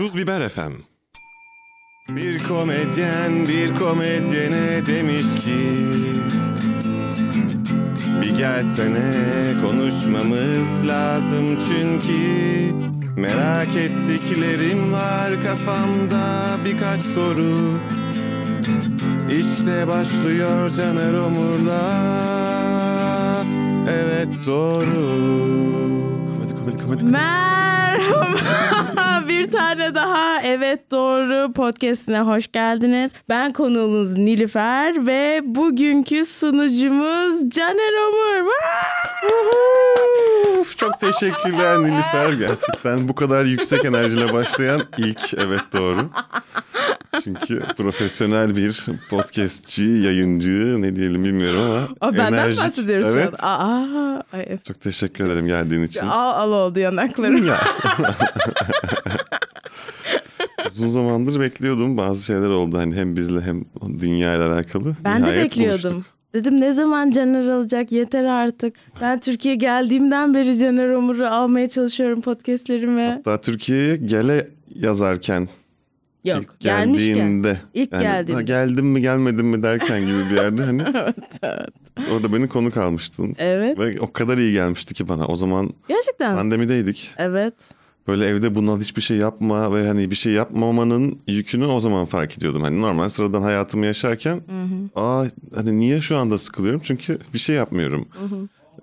Tuz Biber FM. Bir komedyen bir komedyene demiş ki Bir gelsene konuşmamız lazım çünkü Merak ettiklerim var kafamda birkaç soru İşte başlıyor Caner Omur'la Evet doğru Komedi komedi komedi komedi. Merhaba. Bir tane daha Evet Doğru podcastine hoş geldiniz. Ben konuğunuz Nilüfer ve bugünkü sunucumuz Caner Omur. Of, çok teşekkürler Nilüfer. Gerçekten bu kadar yüksek enerjiyle başlayan ilk evet doğru. Çünkü profesyonel bir podcastçi, yayıncı ne diyelim bilmiyorum ama O benden enerjik. bahsediyoruz evet. şu an. Aa, ay, Çok teşekkür ederim geldiğin için. al al oldu yanaklarım. Ya. Uzun zamandır bekliyordum. Bazı şeyler oldu hani hem bizle hem dünya ile alakalı. Ben de Nihayet bekliyordum. buluştuk. Dedim ne zaman Caner alacak yeter artık. Ben Türkiye geldiğimden beri Caner Omur'u almaya çalışıyorum podcastlerime. Hatta Türkiye'ye gele yazarken Yok İlk gelmişken. geldiğinde. İlk geldiğinde. "Ha, geldim mi gelmedim mi derken gibi bir yerde hani evet evet. orada beni konuk almıştın. Evet. Ve o kadar iyi gelmişti ki bana. O zaman Gerçekten. pandemideydik. Evet. Böyle evde bundan hiçbir şey yapma ve hani bir şey yapmamanın yükünü o zaman fark ediyordum. Hani normal sıradan hayatımı yaşarken aa hani niye şu anda sıkılıyorum? Çünkü bir şey yapmıyorum.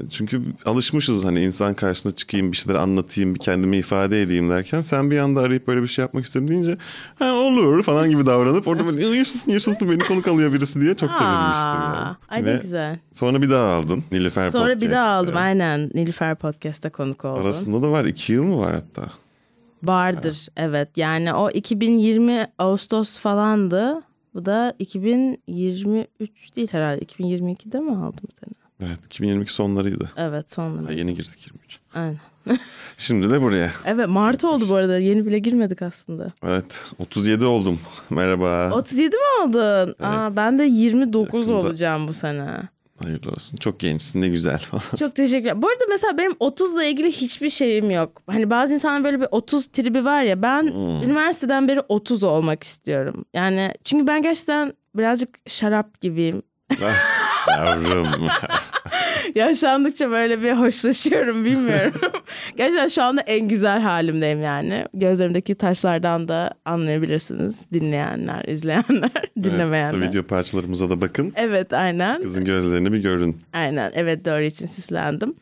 Çünkü alışmışız hani insan karşısına çıkayım bir şeyler anlatayım bir kendimi ifade edeyim derken sen bir anda arayıp böyle bir şey yapmak istiyorum deyince ha olur falan gibi davranıp orada böyle yaşasın yaşasın beni konuk alıyor birisi diye çok sevinmiştim. Yani. Ay ne güzel. sonra bir daha aldın Nilüfer Sonra bir Podcast'te. daha aldım aynen. Nilüfer Podcast'a konuk oldum. Arasında da var iki yıl mı var hatta? Vardır evet. Yani o 2020 Ağustos falandı. Bu da 2023 değil herhalde. 2022'de mi aldım seni? Evet 2022 sonlarıydı. Evet Ha, sonunda. yeni girdik 23. Aynen. Şimdi de buraya. Evet Mart oldu bu arada. Yeni bile girmedik aslında. Evet 37 oldum. Merhaba. 37 mi oldun? Aa, ben de 29 Yakında. olacağım bu sene. Hayırlı olsun. Çok gençsin ne güzel falan. Çok teşekkürler. Bu arada mesela benim 30'la ilgili hiçbir şeyim yok. Hani bazı insanlar böyle bir 30 tribi var ya. Ben Hmm. üniversiteden beri 30 olmak istiyorum. Yani çünkü ben gerçekten birazcık şarap gibiyim. Yavrum. Yaşandıkça böyle bir hoşlaşıyorum bilmiyorum. gerçekten şu anda en güzel halimdeyim yani. Gözlerimdeki taşlardan da anlayabilirsiniz. Dinleyenler, izleyenler, Evet, dinlemeyenler. kısa video parçalarımıza da bakın. Evet aynen. Kızın gözlerini bir görün. Aynen evet doğru için süslendim.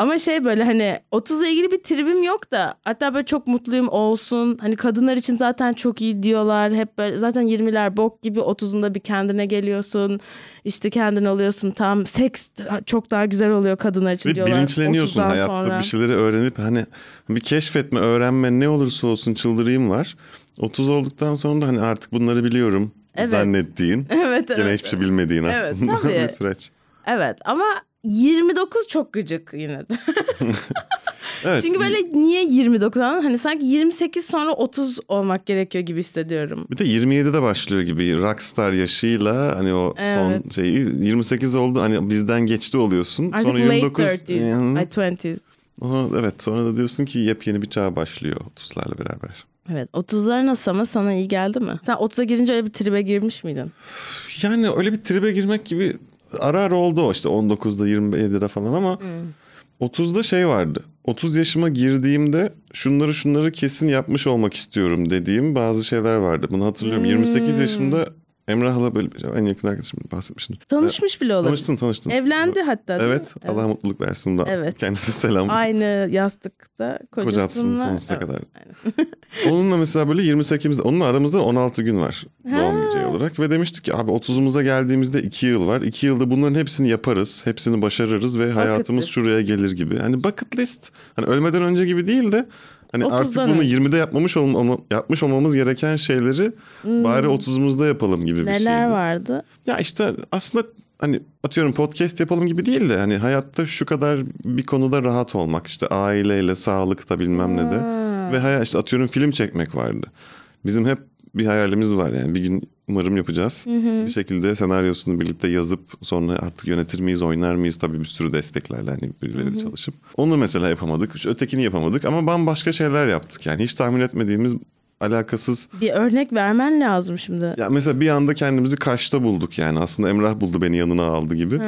Ama şey böyle hani 30'la ilgili bir tribim yok da hatta böyle çok mutluyum olsun. Hani kadınlar için zaten çok iyi diyorlar. Hep böyle zaten 20'ler bok gibi 30'unda bir kendine geliyorsun. İşte kendin oluyorsun tam seks çok daha güzel oluyor kadınlar için Ve diyorlar. bilinçleniyorsun 30'dan hayatta sonra. bir şeyleri öğrenip hani bir keşfetme, öğrenme ne olursa olsun çıldırayım var. 30 olduktan sonra da hani artık bunları biliyorum Evet. zannettiğin. Evet evet. Gene hiçbir şey bilmediğin Evet, aslında tabii. bir süreç. Evet ama 29 çok gıcık yine de. Evet, Çünkü böyle niye 29 anladın? Hani sanki 28 sonra 30 olmak gerekiyor gibi hissediyorum. Bir de 27'de başlıyor gibi rockstar yaşıyla hani o son Evet. şeyi 28 oldu hani bizden geçti oluyorsun. Artık sonra late 29 30s, Hı. ay 20s. Aha, evet sonra da diyorsun ki yepyeni bir çağ başlıyor 30'larla beraber. Evet 30'lar nasıl ama sana iyi geldi mi? Sen 30'a girince öyle bir tribe girmiş miydin? Yani öyle bir tribe girmek gibi ara ara oldu o işte 19'da 27'de falan ama 30'da şey vardı. 30 yaşıma girdiğimde şunları şunları kesin yapmış olmak istiyorum dediğim bazı şeyler vardı. Bunu hatırlıyorum. 28 yaşımda Emrah'la böyle en yakın arkadaşım bahsetmiştim. Tanışmış bile olabilir. Tanıştın tanıştın. Evlendi hatta. mi? Evet, Allah mutluluk versin da. Evet. Kendisine selam. Aynı yastıkta kocasınınla. Kocatsın sonsuza Evet, kadar. aynen. Onunla mesela böyle 28'de onunla aramızda 16 gün var doğum geceği olarak ve demiştik ki abi 30'umuza geldiğimizde 2 yıl var. 2 yılda bunların hepsini yaparız, hepsini başarırız ve hayatımız list. şuraya gelir gibi. Hani bucket list. Hani ölmeden önce gibi değil de hani artık 30'dan bunu önce. 20'de yapmamış olma, yapmış olmamız gereken şeyleri bari 30'umuzda yapalım gibi bir şeydi. Hmm. Neler vardı? Ya işte aslında hani atıyorum podcast yapalım gibi değil de hani hayatta şu kadar bir konuda rahat olmak işte aileyle sağlıkta bilmem ne de ve hayal işte atıyorum film çekmek vardı. Bizim hep bir hayalimiz var yani bir gün umarım yapacağız. Bir şekilde senaryosunu birlikte yazıp sonra artık yönetir miyiz, oynar mıyız tabii bir sürü desteklerle hani birileriyle çalışıp. Onu mesela yapamadık, ötekini yapamadık ama bambaşka şeyler yaptık. Yani hiç tahmin etmediğimiz alakasız. Bir örnek vermen lazım şimdi. Ya mesela bir anda kendimizi Kaş'ta bulduk yani. Aslında Emrah buldu beni yanına aldı gibi.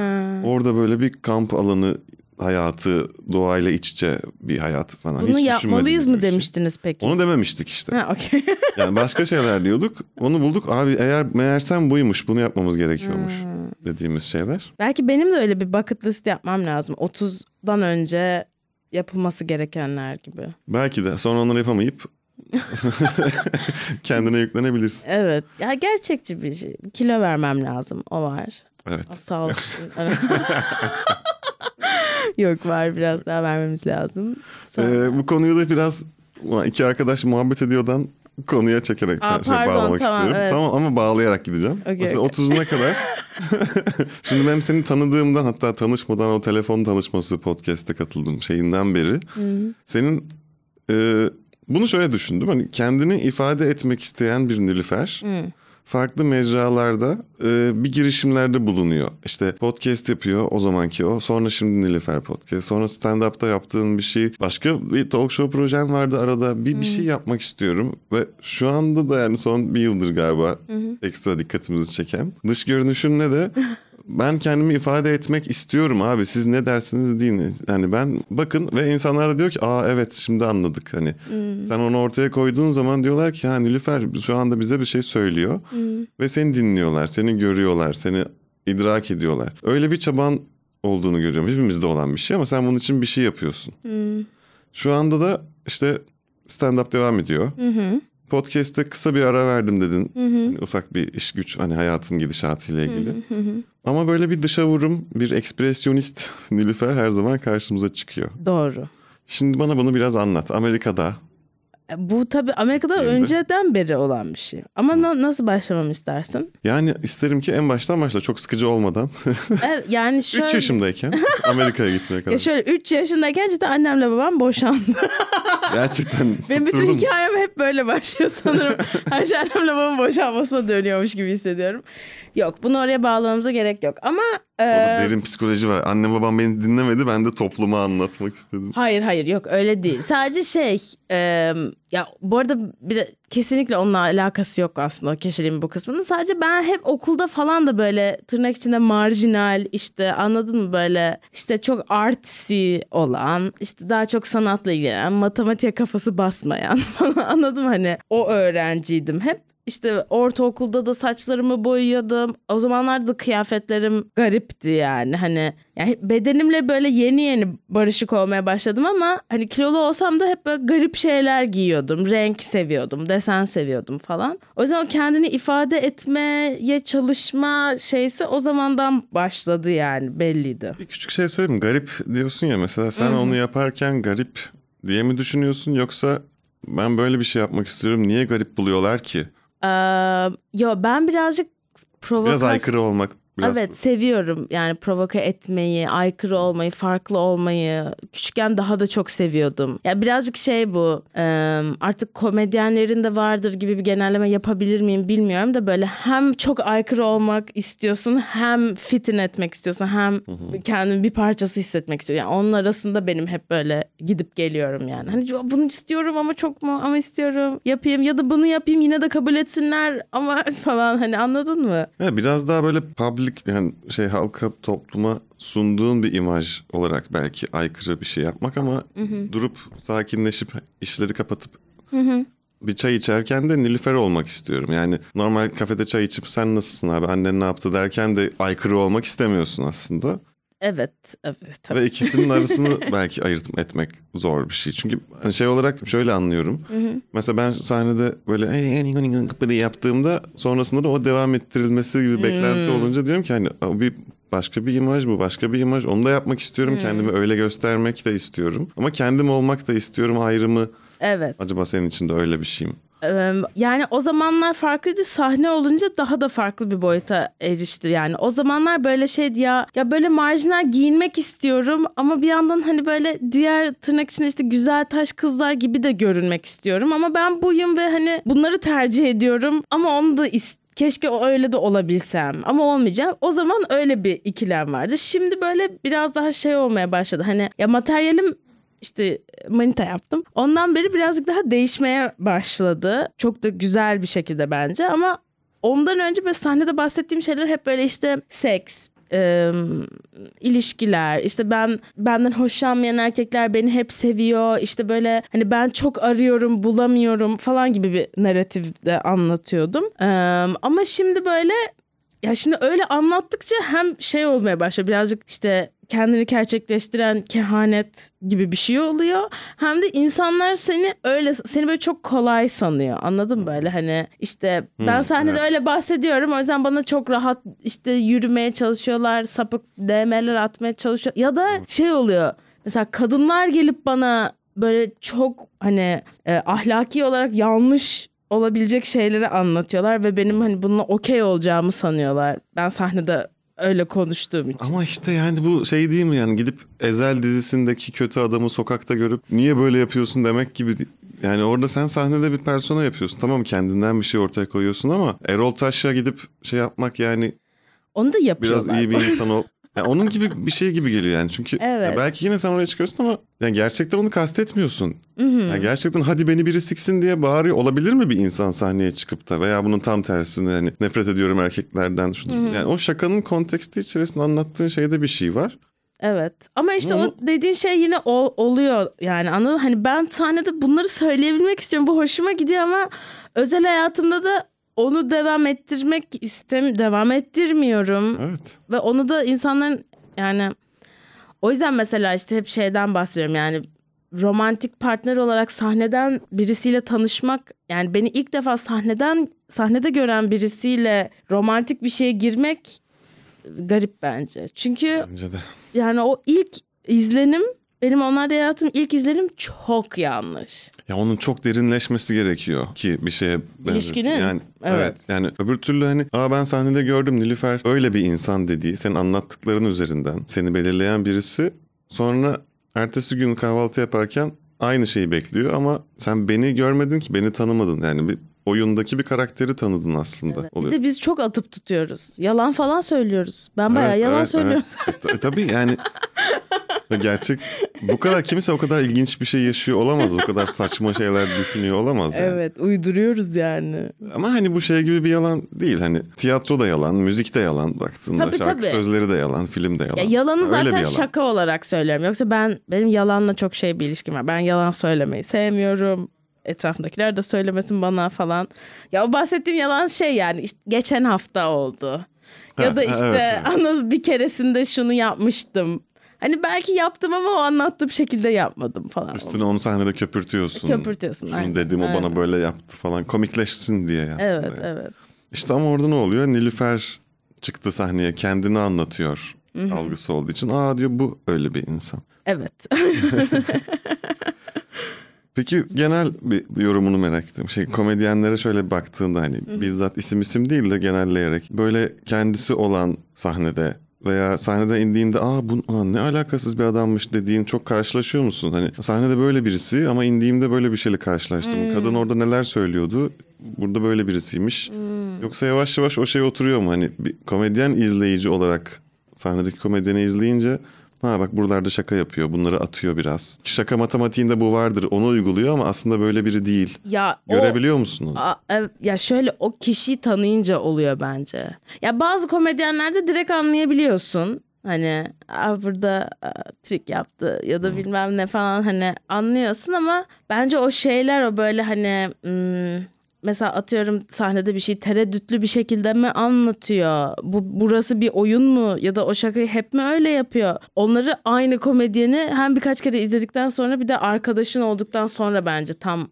Orada böyle bir kamp alanı hayatı, doğayla iç içe bir hayat falan. Bunu Hiç yapmalıyız mı şey. demiştiniz peki? Onu dememiştik işte. Ha okey. Yani başka şeyler diyorduk. Onu bulduk. Abi eğer meğersem buymuş. Bunu yapmamız gerekiyormuş. Dediğimiz şeyler. Belki benim de öyle bir bucket list yapmam lazım. 30'dan önce yapılması gerekenler gibi. Belki de sonra onları yapamayıp kendine yüklenebilirsin. Evet. Ya gerçekçi bir şey. Kilo vermem lazım. O var. Evet. O sağ olsun. Yok var biraz daha vermemiz lazım. Sonra... Ee, bu konuyu da biraz iki arkadaş muhabbet ediyordan konuya çekerek Aa, şey pardon, bağlamak tamam, istiyorum. evet. Tamam ama bağlayarak gideceğim. Okey, Mesela okey. 30'una kadar şimdi benim seni tanıdığımdan hatta tanışmadan o telefon tanışması podcast'te katıldım şeyinden beri senin e, bunu şöyle düşündüm. Hani kendini ifade etmek isteyen bir Nilüfer farklı mecralarda e, bir girişimlerde bulunuyor. İşte podcast yapıyor o zamanki o. Sonra şimdi Nilüfer podcast. Sonra stand-up'ta yaptığın bir şey. Başka bir talk show projem vardı arada. Bir, bir şey yapmak istiyorum. Ve şu anda da yani son bir yıldır galiba ekstra dikkatimizi çeken. Dış görünüşünle de ben kendimi ifade etmek istiyorum abi. Siz ne dersiniz deyin. Yani ben bakın ve insanlar diyor ki aa evet şimdi anladık. Hani sen onu ortaya koyduğun zaman diyorlar ki ha Nilüfer şu anda bize bir şey söylüyor. Ve seni dinliyorlar, seni görüyorlar, seni idrak ediyorlar. Öyle bir çaban olduğunu görüyorum. Hepimizde olan bir şey ama sen bunun için bir şey yapıyorsun. Şu anda da işte stand-up devam ediyor. Podcast'te kısa bir ara verdim dedin. Hani ufak bir iş güç hani hayatın gidişatıyla ilgili. Ama böyle bir dışa vurum, bir ekspresyonist Nilüfer her zaman karşımıza çıkıyor. Doğru. Şimdi bana bunu biraz anlat. Amerika'da Bu tabii Amerika'da mi? önceden beri olan bir şey. Ama na- nasıl başlamamı istersin? yani isterim ki en baştan başla çok sıkıcı olmadan. Evet, yani 3 şöyle... yaşımdayken Amerika'ya gitmeye Ya kadar. şöyle 3 yaşındayken cidden annemle babam boşandı. Gerçekten Benim bütün hikayem hep böyle başlıyor sanırım. Her şey annemle babamın boşanmasına dönüyormuş gibi hissediyorum. Yok bunu oraya bağlamamıza gerek yok. Ama e, Orada derin psikoloji var. Annem babam beni dinlemedi. Ben de topluma anlatmak istedim. hayır hayır yok öyle değil. Sadece şey e, ya bu arada bir, kesinlikle onunla alakası yok aslında kişiliğimin bu kısmının. Sadece ben hep okulda falan da böyle tırnak içinde marjinal işte anladın mı böyle işte çok artsy olan işte daha çok sanatla ilgilenen matematiğe kafası basmayan falan anladım hani o öğrenciydim hep. İşte ortaokulda da saçlarımı boyuyordum. O zamanlar da kıyafetlerim garipti yani. Hani yani bedenimle böyle yeni yeni barışık olmaya başladım ama hani kilolu olsam da hep böyle garip şeyler giyiyordum. Renk seviyordum, desen seviyordum falan. O yüzden o kendini ifade etmeye çalışma şeysi o zamandan başladı yani belliydi. Bir küçük şey söyleyeyim? Garip diyorsun ya mesela sen onu yaparken garip diye mi düşünüyorsun yoksa ben böyle bir şey yapmak istiyorum niye garip buluyorlar ki? Ee, yo ben birazcık provokasyon... Biraz aykırı olmak. Biraz Evet seviyorum yani provoke etmeyi, aykırı olmayı, farklı olmayı. Küçükken daha da çok seviyordum. Ya birazcık şey bu artık komedyenlerin de vardır gibi bir genelleme yapabilir miyim bilmiyorum da böyle hem çok aykırı olmak istiyorsun hem fitin etmek istiyorsun hem kendini bir parçası hissetmek istiyorsun. Yani onun arasında benim hep böyle gidip geliyorum yani. Hani bunu istiyorum ama çok mu ama istiyorum yapayım ya da bunu yapayım yine de kabul etsinler ama falan hani anladın mı? Evet, biraz daha böyle public yani şey halka topluma sunduğun bir imaj olarak belki aykırı bir şey yapmak ama durup sakinleşip işleri kapatıp bir çay içerken de Nilüfer olmak istiyorum. Yani normal kafede çay içip sen nasılsın abi annen ne yaptı derken de aykırı olmak istemiyorsun aslında. Evet, evet tabii. Ve ikisinin arasını belki ayırt etmek zor bir şey. Çünkü hani şey olarak şöyle anlıyorum. Mesela ben sahnede böyle yaptığımda sonrasında da o devam ettirilmesi gibi beklenti olunca diyorum ki hani "Aa, bir başka bir imaj bu başka bir imaj onu da yapmak istiyorum kendimi öyle göstermek de istiyorum ama kendim olmak da istiyorum ayrımı Evet. acaba senin için de öyle bir şey mi? Yani o zamanlar farklıydı. Sahne olunca daha da farklı bir boyuta erişti. Yani o zamanlar böyle şeydi ya ya böyle marjinal giyinmek istiyorum ama bir yandan hani böyle diğer tırnak içinde işte güzel taş kızlar gibi de görünmek istiyorum ama ben buyum ve hani bunları tercih ediyorum ama onu da is- Keşke öyle de olabilsem ama olmayacağım. O zaman öyle bir ikilem vardı. Şimdi böyle biraz daha şey olmaya başladı. Hani ya materyalim işte manita yaptım. Ondan beri birazcık daha değişmeye başladı. Çok da güzel bir şekilde bence ama ondan önce böyle sahnede bahsettiğim şeyler hep böyle işte seks, e, ilişkiler işte ben benden hoşlanmayan erkekler beni hep seviyor işte böyle hani ben çok arıyorum bulamıyorum falan gibi bir narratifde anlatıyordum E, ama şimdi böyle ya şimdi öyle anlattıkça hem şey olmaya başlıyor birazcık işte kendini gerçekleştiren kehanet gibi bir şey oluyor. Hem de insanlar seni öyle seni böyle çok kolay sanıyor. Anladın mı böyle hani işte ben Hmm, sahnede evet. öyle bahsediyorum o yüzden bana çok rahat işte yürümeye çalışıyorlar, sapık DM'ler atmaya çalışıyor ya da şey oluyor. Mesela kadınlar gelip bana böyle çok hani e, ahlaki olarak yanlış olabilecek şeyleri anlatıyorlar ve benim hani bununla okey olacağımı sanıyorlar. Ben sahnede öyle konuştuğum için. Ama işte yani bu şey değil mi yani gidip Ezel dizisindeki kötü adamı sokakta görüp niye böyle yapıyorsun demek gibi. Yani orada sen sahnede bir persona yapıyorsun. Tamam kendinden bir şey ortaya koyuyorsun ama Erol Taş'a gidip şey yapmak yani Onu da yapıyorlar. biraz iyi bir insan ol. Yani onun gibi bir şey gibi geliyor yani. Çünkü Evet. belki yine sen oraya çıkıyorsun ama yani gerçekten onu kastetmiyorsun. Yani gerçekten hadi beni biri siksin diye bağırıyor olabilir mi bir insan sahneye çıkıp da veya bunun tam tersini hani nefret ediyorum erkeklerden. Şu, yani o şakanın konteksti içerisinde anlattığın şeyde bir şey var. Evet. Ama işte Ama o dediğin şey yine ol- oluyor yani anladın? Hani ben sahnede bunları söyleyebilmek istiyorum. Bu hoşuma gidiyor ama özel hayatımda da onu devam ettirmek istem devam ettirmiyorum. Evet. Ve onu da insanların yani o yüzden mesela işte hep şeyden bahsediyorum yani romantik partner olarak sahneden birisiyle tanışmak yani beni ilk defa sahneden sahnede gören birisiyle romantik bir şeye girmek garip bence. Çünkü Bence de. yani o ilk izlenim benim onlarda yarattığım ilk izlenim çok yanlış. Ya onun çok derinleşmesi gerekiyor ki bir şeye benzesin. İlişkinin? Yani evet. Evet. yani öbür türlü hani aa ben sahnede gördüm Nilüfer öyle bir insan dediği senin anlattıkların üzerinden seni belirleyen birisi sonra ertesi gün kahvaltı yaparken aynı şeyi bekliyor ama sen beni görmedin ki beni tanımadın yani bir oyundaki bir karakteri tanıdın aslında Bir oluyor. de biz çok atıp tutuyoruz. Yalan falan söylüyoruz. Ben bayağı Evet, yalan evet, söylüyorum. evet. E, tabii yani gerçek bu kadar kimse o kadar ilginç bir şey yaşıyor olamaz. O kadar saçma şeyler düşünüyor olamaz yani. Evet uyduruyoruz yani. Ama hani bu şey gibi bir yalan değil. Hani tiyatro da yalan, müzik de yalan baktığında. Tabii, şarkı tabii. sözleri de yalan, film de yalan. Ya yalanı Öyle bir zaten yalan. şaka olarak söylüyorum. Yoksa ben benim yalanla çok şey bir ilişkim var. Ben yalan söylemeyi sevmiyorum. Etrafındakiler de söylemesin bana falan. Ya o bahsettiğim yalan şey yani işte geçen hafta oldu. Ya da işte evet, evet. anladın bir keresinde şunu yapmıştım. Hani belki yaptım ama o anlattığım şekilde yapmadım falan. Üstüne onu sahnede köpürtüyorsun. Köpürtüyorsun, Şunu aynen, dedim o bana aynen. böyle yaptı falan. Komikleşsin diye aslında. Evet yani. evet. İşte ama orada ne oluyor? Nilüfer çıktı sahneye kendini anlatıyor. Algısı olduğu için. Aa diyor bu öyle bir insan. Evet. Peki genel bir yorumunu merak ettim. Şey komedyenlere şöyle baktığında hani bizzat isim isim değil de genelleyerek böyle kendisi olan sahnede veya sahnede indiğinde aa bu ulan ne alakasız bir adammış dediğin çok karşılaşıyor musun? Hani sahnede böyle birisi ama indiğimde böyle bir şeyle karşılaştım. Kadın orada neler söylüyordu? Burada böyle birisiymiş. Yoksa yavaş yavaş o şey oturuyor mu? Hani bir komedyen izleyici olarak sahnedeki komedyeni izleyince Ha bak buralarda şaka yapıyor. Bunları atıyor biraz. Şaka matematiğinde bu vardır. Onu uyguluyor ama aslında böyle biri değil. ya o Görebiliyor musun onu? A- ev- ya şöyle o kişiyi tanıyınca oluyor bence. Ya bazı komedyenlerde direkt anlayabiliyorsun. Hani "Aa, burada trik yaptı ya da bilmem ne falan hani anlıyorsun ama bence o şeyler o böyle hani hmm, mesela atıyorum sahnede bir şey tereddütlü bir şekilde mi anlatıyor? Bu burası bir oyun mu ya da o şakayı hep mi öyle yapıyor? Onları aynı komedyeni hem birkaç kere izledikten sonra bir de arkadaşın olduktan sonra bence tam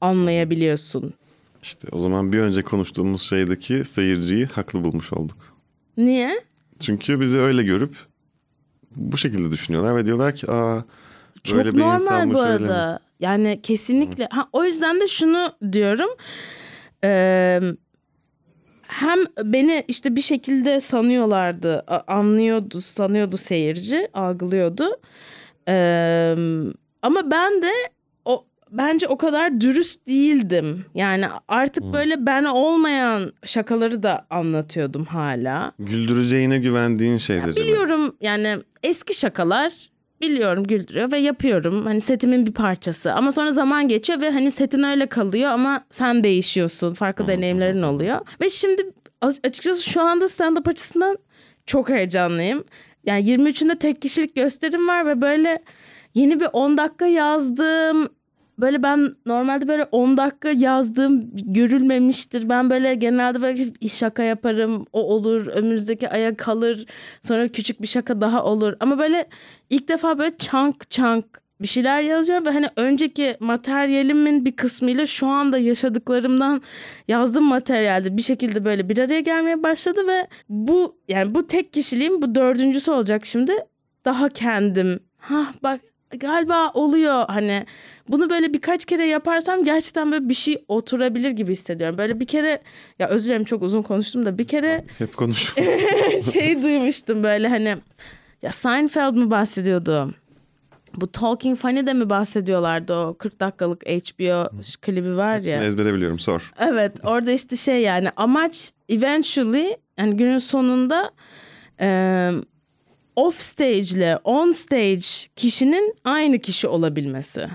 anlayabiliyorsun. İşte o zaman bir önce konuştuğumuz şeydeki seyirciyi haklı bulmuş olduk. Niye? Çünkü bizi öyle görüp bu şekilde düşünüyorlar ve diyorlar ki aa Çok böyle bir normal insanmış bu öyle mi? Yani kesinlikle. Ha, o yüzden de şunu diyorum. Ee, hem beni işte bir şekilde sanıyorlardı, anlıyordu, sanıyordu seyirci, algılıyordu. Ee, ama ben de o bence o kadar dürüst değildim. Yani artık böyle ben olmayan şakaları da anlatıyordum hala. Güldüreceğine güvendiğin şeyleri. mi? Biliyorum yani eski şakalar biliyorum güldürüyor ve yapıyorum. Hani setimin bir parçası. Ama sonra zaman geçiyor ve hani setin öyle kalıyor ama sen değişiyorsun. Farklı deneyimlerin oluyor. Ve şimdi açıkçası şu anda stand-up açısından çok heyecanlıyım. Yani 23'ünde tek kişilik gösterim var ve böyle yeni bir 10 dakika yazdım. Böyle ben normalde böyle 10 dakika yazdığım görülmemiştir. Ben böyle genelde böyle şaka yaparım. O olur. Önümüzdeki aya kalır. Sonra küçük bir şaka daha olur. Ama böyle ilk defa böyle çank çank bir şeyler yazıyorum ve hani önceki materyalimin bir kısmıyla şu anda yaşadıklarımdan yazdığım materyalde bir şekilde böyle bir araya gelmeye başladı ve bu yani bu tek kişiliğim bu dördüncüsü olacak şimdi daha kendim ha bak galiba oluyor hani bunu böyle birkaç kere yaparsam gerçekten böyle bir şey oturabilir gibi hissediyorum. Böyle bir kere ya özür dilerim çok uzun konuştum da bir kere hep konuş. şey duymuştum böyle hani ya Seinfeld mi bahsediyordu? Bu Talking Funny'de mi bahsediyorlardı o 40 dakikalık HBO klibi var ya. Hepsini ezbere biliyorum sor. Evet orada işte şey yani amaç eventually yani günün sonunda e, off stage ile on stage kişinin aynı kişi olabilmesi.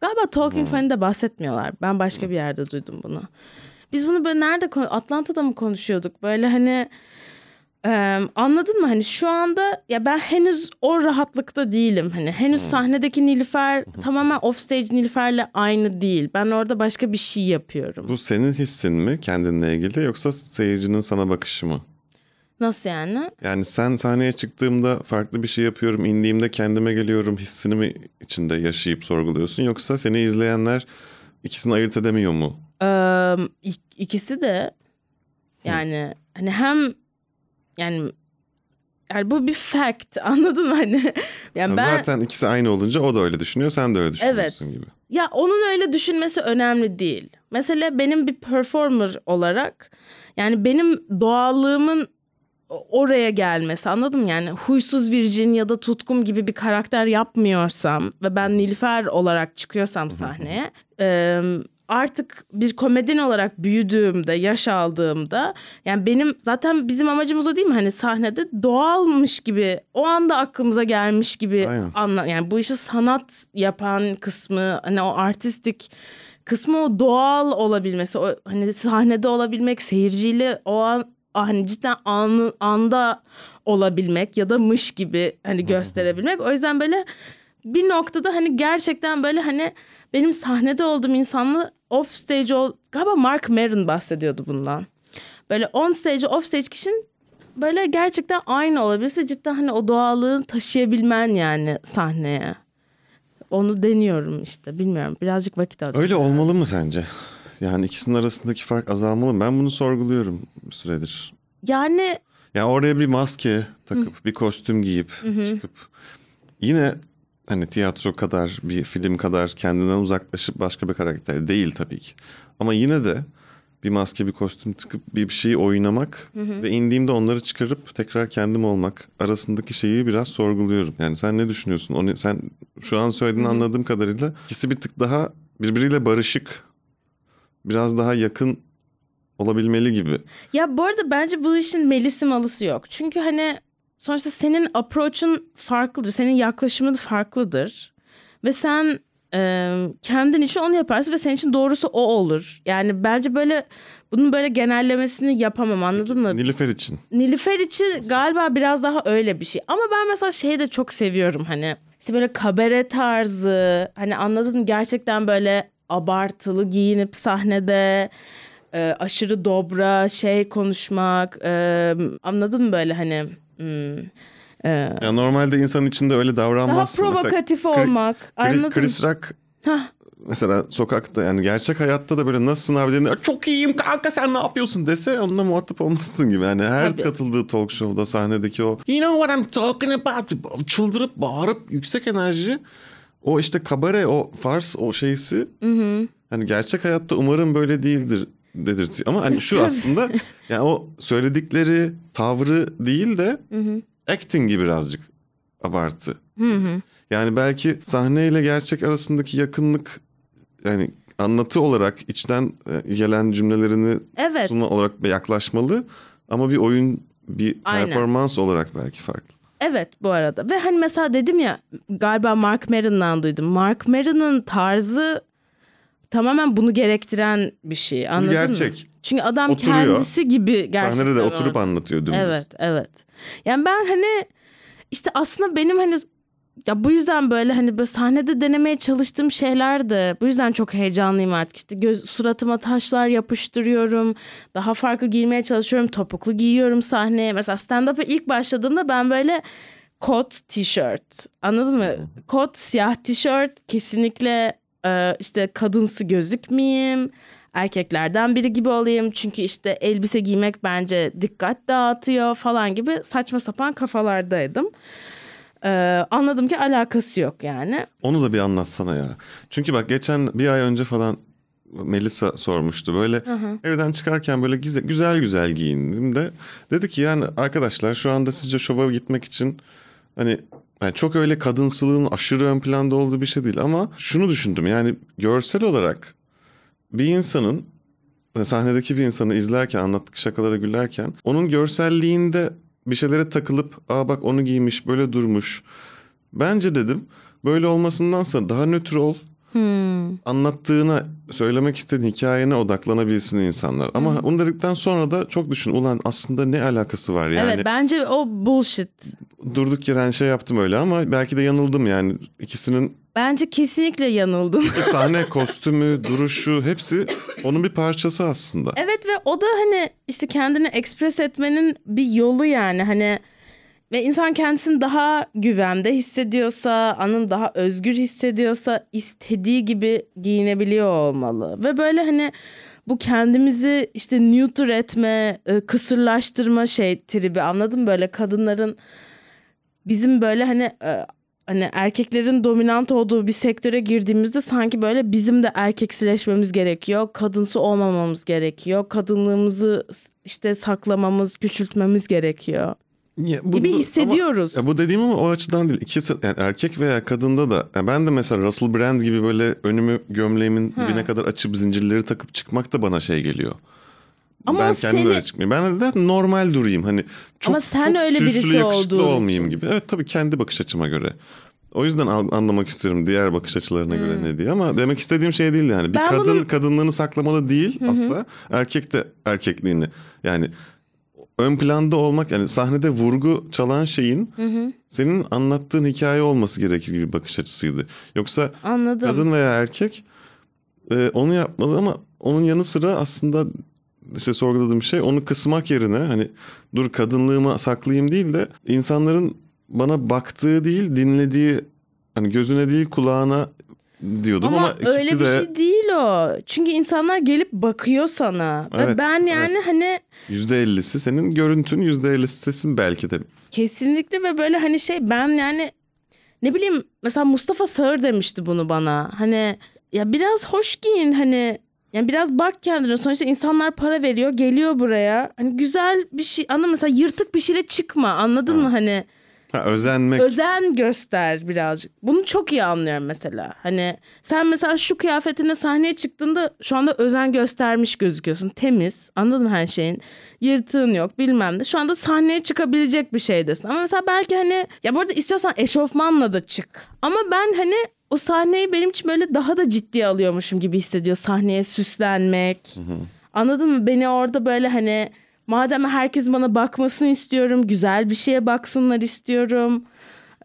Galiba Talking hmm. Funny'de bahsetmiyorlar. Ben başka bir yerde duydum bunu. Biz bunu böyle nerede Atlanta'da mı konuşuyorduk? Böyle hani ee, anladın mı hani şu anda ya ben henüz o rahatlıkta değilim hani henüz hmm. sahnedeki Nilüfer tamamen offstage Nilüfer'le aynı değil ben orada başka bir şey yapıyorum. Bu senin hissin mi kendinle ilgili yoksa seyircinin sana bakışı mı? Nasıl yani? Yani sen sahneye çıktığımda farklı bir şey yapıyorum, indiğimde kendime geliyorum hissini mi içinde yaşayıp sorguluyorsun yoksa seni izleyenler ikisini ayırt edemiyor mu? Ee, ikisi de yani Hı. hani hem yani yani bu bir fact anladın mı hani? Yani ben zaten ikisi aynı olunca o da öyle düşünüyor, sen de öyle düşünüyorsun evet. gibi. Ya onun öyle düşünmesi önemli değil. Mesela benim bir performer olarak yani benim doğallığımın oraya gelmesi anladım yani huysuz virgin ya da tutkum gibi bir karakter yapmıyorsam ve ben Nilüfer olarak çıkıyorsam sahneye e, artık bir komedyen olarak büyüdüğümde, yaş aldığımda yani benim zaten bizim amacımız o değil mi? Hani sahnede doğalmış gibi, o anda aklımıza gelmiş gibi anla yani bu işi sanat yapan kısmı, hani o artistik kısmı o doğal olabilmesi, o hani sahnede olabilmek, seyirciyle o an hani cidden anı, anda olabilmek ya da mış gibi hani gösterebilmek. O yüzden böyle bir noktada hani gerçekten böyle hani benim sahnede olduğum insanla off stage ol galiba Mark Maron bahsediyordu bundan. Böyle on stage off stage kişinin böyle gerçekten aynı olabilirse cidden hani o doğallığını taşıyabilmen yani sahneye. Onu deniyorum işte bilmiyorum birazcık vakit alacak. Öyle olmalı mı sence? Yani ikisinin arasındaki fark azalmalı? Ben bunu sorguluyorum bir süredir. Yani... Ya yani oraya bir maske takıp Hı. bir kostüm giyip Hı-hı. çıkıp yine hani tiyatro kadar bir film kadar kendinden uzaklaşıp başka bir karakter değil tabii ki. Ama yine de bir maske bir kostüm tıkıp bir şeyi oynamak hı hı. ve indiğimde onları çıkarıp tekrar kendim olmak arasındaki şeyi biraz sorguluyorum. Yani sen ne düşünüyorsun? Onu sen şu an söylediğini hı hı. anladığım kadarıyla ikisi bir tık daha birbiriyle barışık biraz daha yakın olabilmeli gibi. Ya bu arada bence bu işin melisi malısı yok. Çünkü hani sonuçta senin approach'un farklıdır. Senin yaklaşımın farklıdır. Ve sen e, kendin için onu yaparsın ve senin için doğrusu o olur. Yani bence böyle bunun böyle genellemesini yapamam anladın mı? Nilüfer için. Nilüfer için galiba biraz daha öyle bir şey. Ama ben mesela şeyi de çok seviyorum hani. İşte böyle kabare tarzı hani anladın mı? Gerçekten böyle abartılı giyinip sahnede e, aşırı dobra şey konuşmak e, anladın mı böyle hani hmm, e, ya normalde insan içinde öyle davranmazsın. Daha provokatif mesela, olmak. Chris, Chris Rock Hah. mesela sokakta yani gerçek hayatta da böyle nasılsın abi dediğinde çok iyiyim kanka sen ne yapıyorsun dese onunla muhatap olmazsın gibi. Yani her Tabii. katıldığı talk show'da sahnedeki o you know what I'm talking about çıldırıp bağırıp yüksek enerji o işte kabare o fars o şeysi hı hı. hani gerçek hayatta umarım böyle değildir dedirtiyor. Ama hani şu aslında yani o söyledikleri tavrı değil de hı hı. acting gibi birazcık abartı. Hı hı. Yani belki sahneyle gerçek arasındaki yakınlık yani anlatı olarak içten e, gelen cümlelerini evet. sunma olarak yaklaşmalı ama bir oyun bir Aynen. performans olarak belki farklı. Evet bu arada. Ve hani mesela dedim ya galiba Mark Maron'dan duydum. Mark Maron'ın tarzı tamamen bunu gerektiren bir şey. Anladın gerçek. mı? Çünkü adam Oturuyor. kendisi gibi gerçekten. Sahnede de oturup anlatıyor dümdüz. Evet, evet. Yani ben hani işte aslında benim hani ya bu yüzden böyle hani böyle sahnede denemeye çalıştığım şeyler de bu yüzden çok heyecanlıyım artık. İşte göz suratıma taşlar yapıştırıyorum. Daha farklı giymeye çalışıyorum. Topuklu giyiyorum sahneye. Mesela stand-up'a ilk başladığımda ben böyle kot tişört. Anladın mı? Kot siyah tişört kesinlikle e, işte kadınsı gözükmeyeyim. Erkeklerden biri gibi olayım. Çünkü işte elbise giymek bence dikkat dağıtıyor falan gibi saçma sapan kafalardaydım. E, anladım ki alakası yok yani. Onu da bir anlatsana ya. Çünkü bak geçen bir ay önce falan Melisa sormuştu. Böyle evden çıkarken böyle güzel güzel, güzel giyindim de dedi ki yani arkadaşlar şu anda sizce şova gitmek için hani yani çok öyle kadınsılığın aşırı ön planda olduğu bir şey değil ama şunu düşündüm yani görsel olarak bir insanın sahnedeki bir insanı izlerken anlattığı şakalara gülerken onun görselliğinde bir şeylere takılıp aa bak onu giymiş böyle durmuş. Bence dedim böyle olmasındansa daha nötr ol. Anlattığına, söylemek istediğin hikayene odaklanabilsin insanlar. Ama onu dedikten sonra da çok düşün. Ulan aslında ne alakası var yani? Evet bence o bullshit. Durduk yere hani şey yaptım öyle ama belki de yanıldım yani. İkisinin Bence kesinlikle yanıldın. sahne kostümü, duruşu hepsi onun bir parçası aslında. Evet ve o da hani işte kendini ekspres etmenin bir yolu yani hani ve insan kendisini daha güvende hissediyorsa, anın daha özgür hissediyorsa istediği gibi giyinebiliyor olmalı. Ve böyle hani bu kendimizi işte neuter etme, e, kısırlaştırma şey tribi anladın mı? Böyle kadınların bizim böyle hani e, hani erkeklerin dominant olduğu bir sektöre girdiğimizde sanki böyle bizim de erkeksileşmemiz gerekiyor. Kadınsı olmamamız gerekiyor. Kadınlığımızı işte saklamamız, küçültmemiz gerekiyor. Ya bu- Gibi hissediyoruz. Ama, ya bu dediğim ama o açıdan değil. İkisi yani erkek veya kadında da. yani ben de mesela Russell Brand gibi böyle önümü gömleğimin dibine kadar açıp zincirleri takıp çıkmak da bana şey geliyor. Ama ben kendim seni- öyle çıkmayayım. Ben de normal durayım. Hani çok, Ama sen çok öyle süslü, birisi yakışıklı olmayayım için. gibi. Evet tabii kendi bakış açıma göre. O yüzden an- anlamak istiyorum diğer bakış açılarına göre ne diye ama demek istediğim şey değil yani. Bir Hmm. Ben kadın bunun- kadınlığını saklamalı değil asla. Erkek de erkekliğini. Yani ön planda olmak yani sahnede vurgu çalan şeyin senin anlattığın hikaye olması gerekir gibi bir bakış açısıydı. Yoksa Anladım. kadın veya erkek e, onu yapmalı ama onun yanı sıra aslında işte sorguladığım şey onu kısmak yerine hani dur kadınlığımı saklayayım değil de insanların bana baktığı değil dinlediği hani gözüne değil kulağına diyordum ama, Ama, öyle ikisi bir de şey değil o. Çünkü insanlar gelip bakıyor sana. Ve Evet, ben yani evet. hani yüzde ellisi senin görüntün yüzde ellisi sesin belki de. kesinlikle ve böyle hani şey ben yani ne bileyim mesela Mustafa Sağır demişti bunu bana. Hani ya biraz hoş giyin hani yani biraz bak kendine. Sonuçta insanlar para veriyor, geliyor buraya. Hani güzel bir şey. Anladın? Mesela yırtık bir şeyle çıkma. Anladın mı? Hani Ha, özenmek. özen göster birazcık. Bunu çok iyi anlıyorum mesela. Hani sen mesela şu kıyafetine sahneye çıktığında şu anda özen göstermiş gözüküyorsun. Temiz. Anladın mı her şeyin? Yırtığın yok bilmem ne. Şu anda sahneye çıkabilecek bir şeydesin. Ama mesela belki hani ya bu arada istiyorsan eşofmanla da çık. Ama ben hani o sahneyi benim için böyle daha da ciddiye alıyormuşum gibi hissediyor. Sahneye süslenmek. Anladın mı? Beni orada böyle hani madem herkes bana bakmasını istiyorum, güzel bir şeye baksınlar istiyorum.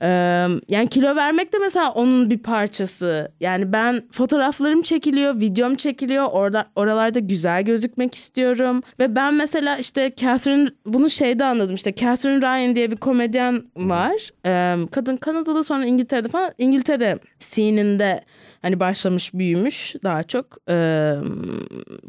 Ee, yani kilo vermek de mesela onun bir parçası. Yani ben fotoğraflarım çekiliyor, videom çekiliyor. Orada oralarda güzel gözükmek istiyorum. Ve ben mesela işte Catherine bunu şeyde anladım. İşte Catherine Ryan diye bir komedyen var. Ee, kadın Kanada'da sonra İngiltere'de falan İngiltere scene'inde hani başlamış büyümüş daha çok e,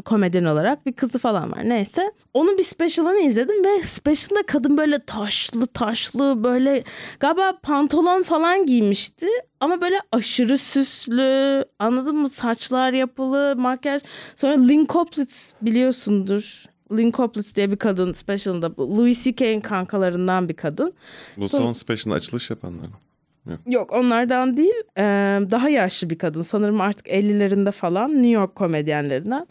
komedyen olarak bir kızı falan var neyse. Onun bir special'ını izledim ve special'da kadın böyle taşlı taşlı böyle galiba pantolon falan giymişti ama böyle aşırı süslü anladın mı saçlar yapılı makyaj sonra Lynn Coplitz biliyorsundur. Lynn Coplitz diye bir kadın special'ında Louis C.K.'in kankalarından bir kadın. Bu Son- son special'ın açılış yapanlar. Yok onlardan değil. Daha yaşlı bir kadın. Sanırım artık 50'lerinde falan New York komedyenlerinden.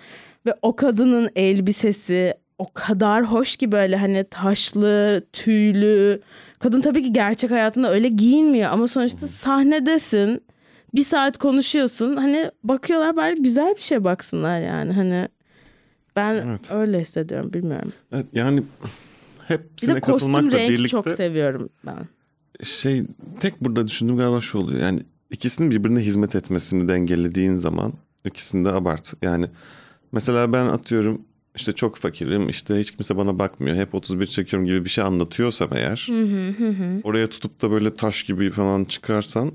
Ve o kadının elbisesi, o kadar hoş ki böyle hani taşlı, tüylü. Kadın tabii ki gerçek hayatında öyle giyinmiyor ama sonuçta sahnedesin. Bir saat konuşuyorsun. Hani bakıyorlar bari güzel bir şey baksınlar yani. Hani ben Evet. öyle hissediyorum bilmiyorum. Evet, yani Bir hepsine de kostüm birlikte çok seviyorum ben. Şey tek burada düşündüğüm galiba şu oluyor. Yani ikisinin birbirine hizmet etmesini dengelediğin zaman ikisini de abart. Yani mesela ben atıyorum işte çok fakirim işte hiç kimse bana bakmıyor hep 31 çekiyorum gibi bir şey anlatıyorsam eğer oraya tutup da böyle taş gibi falan çıkarsan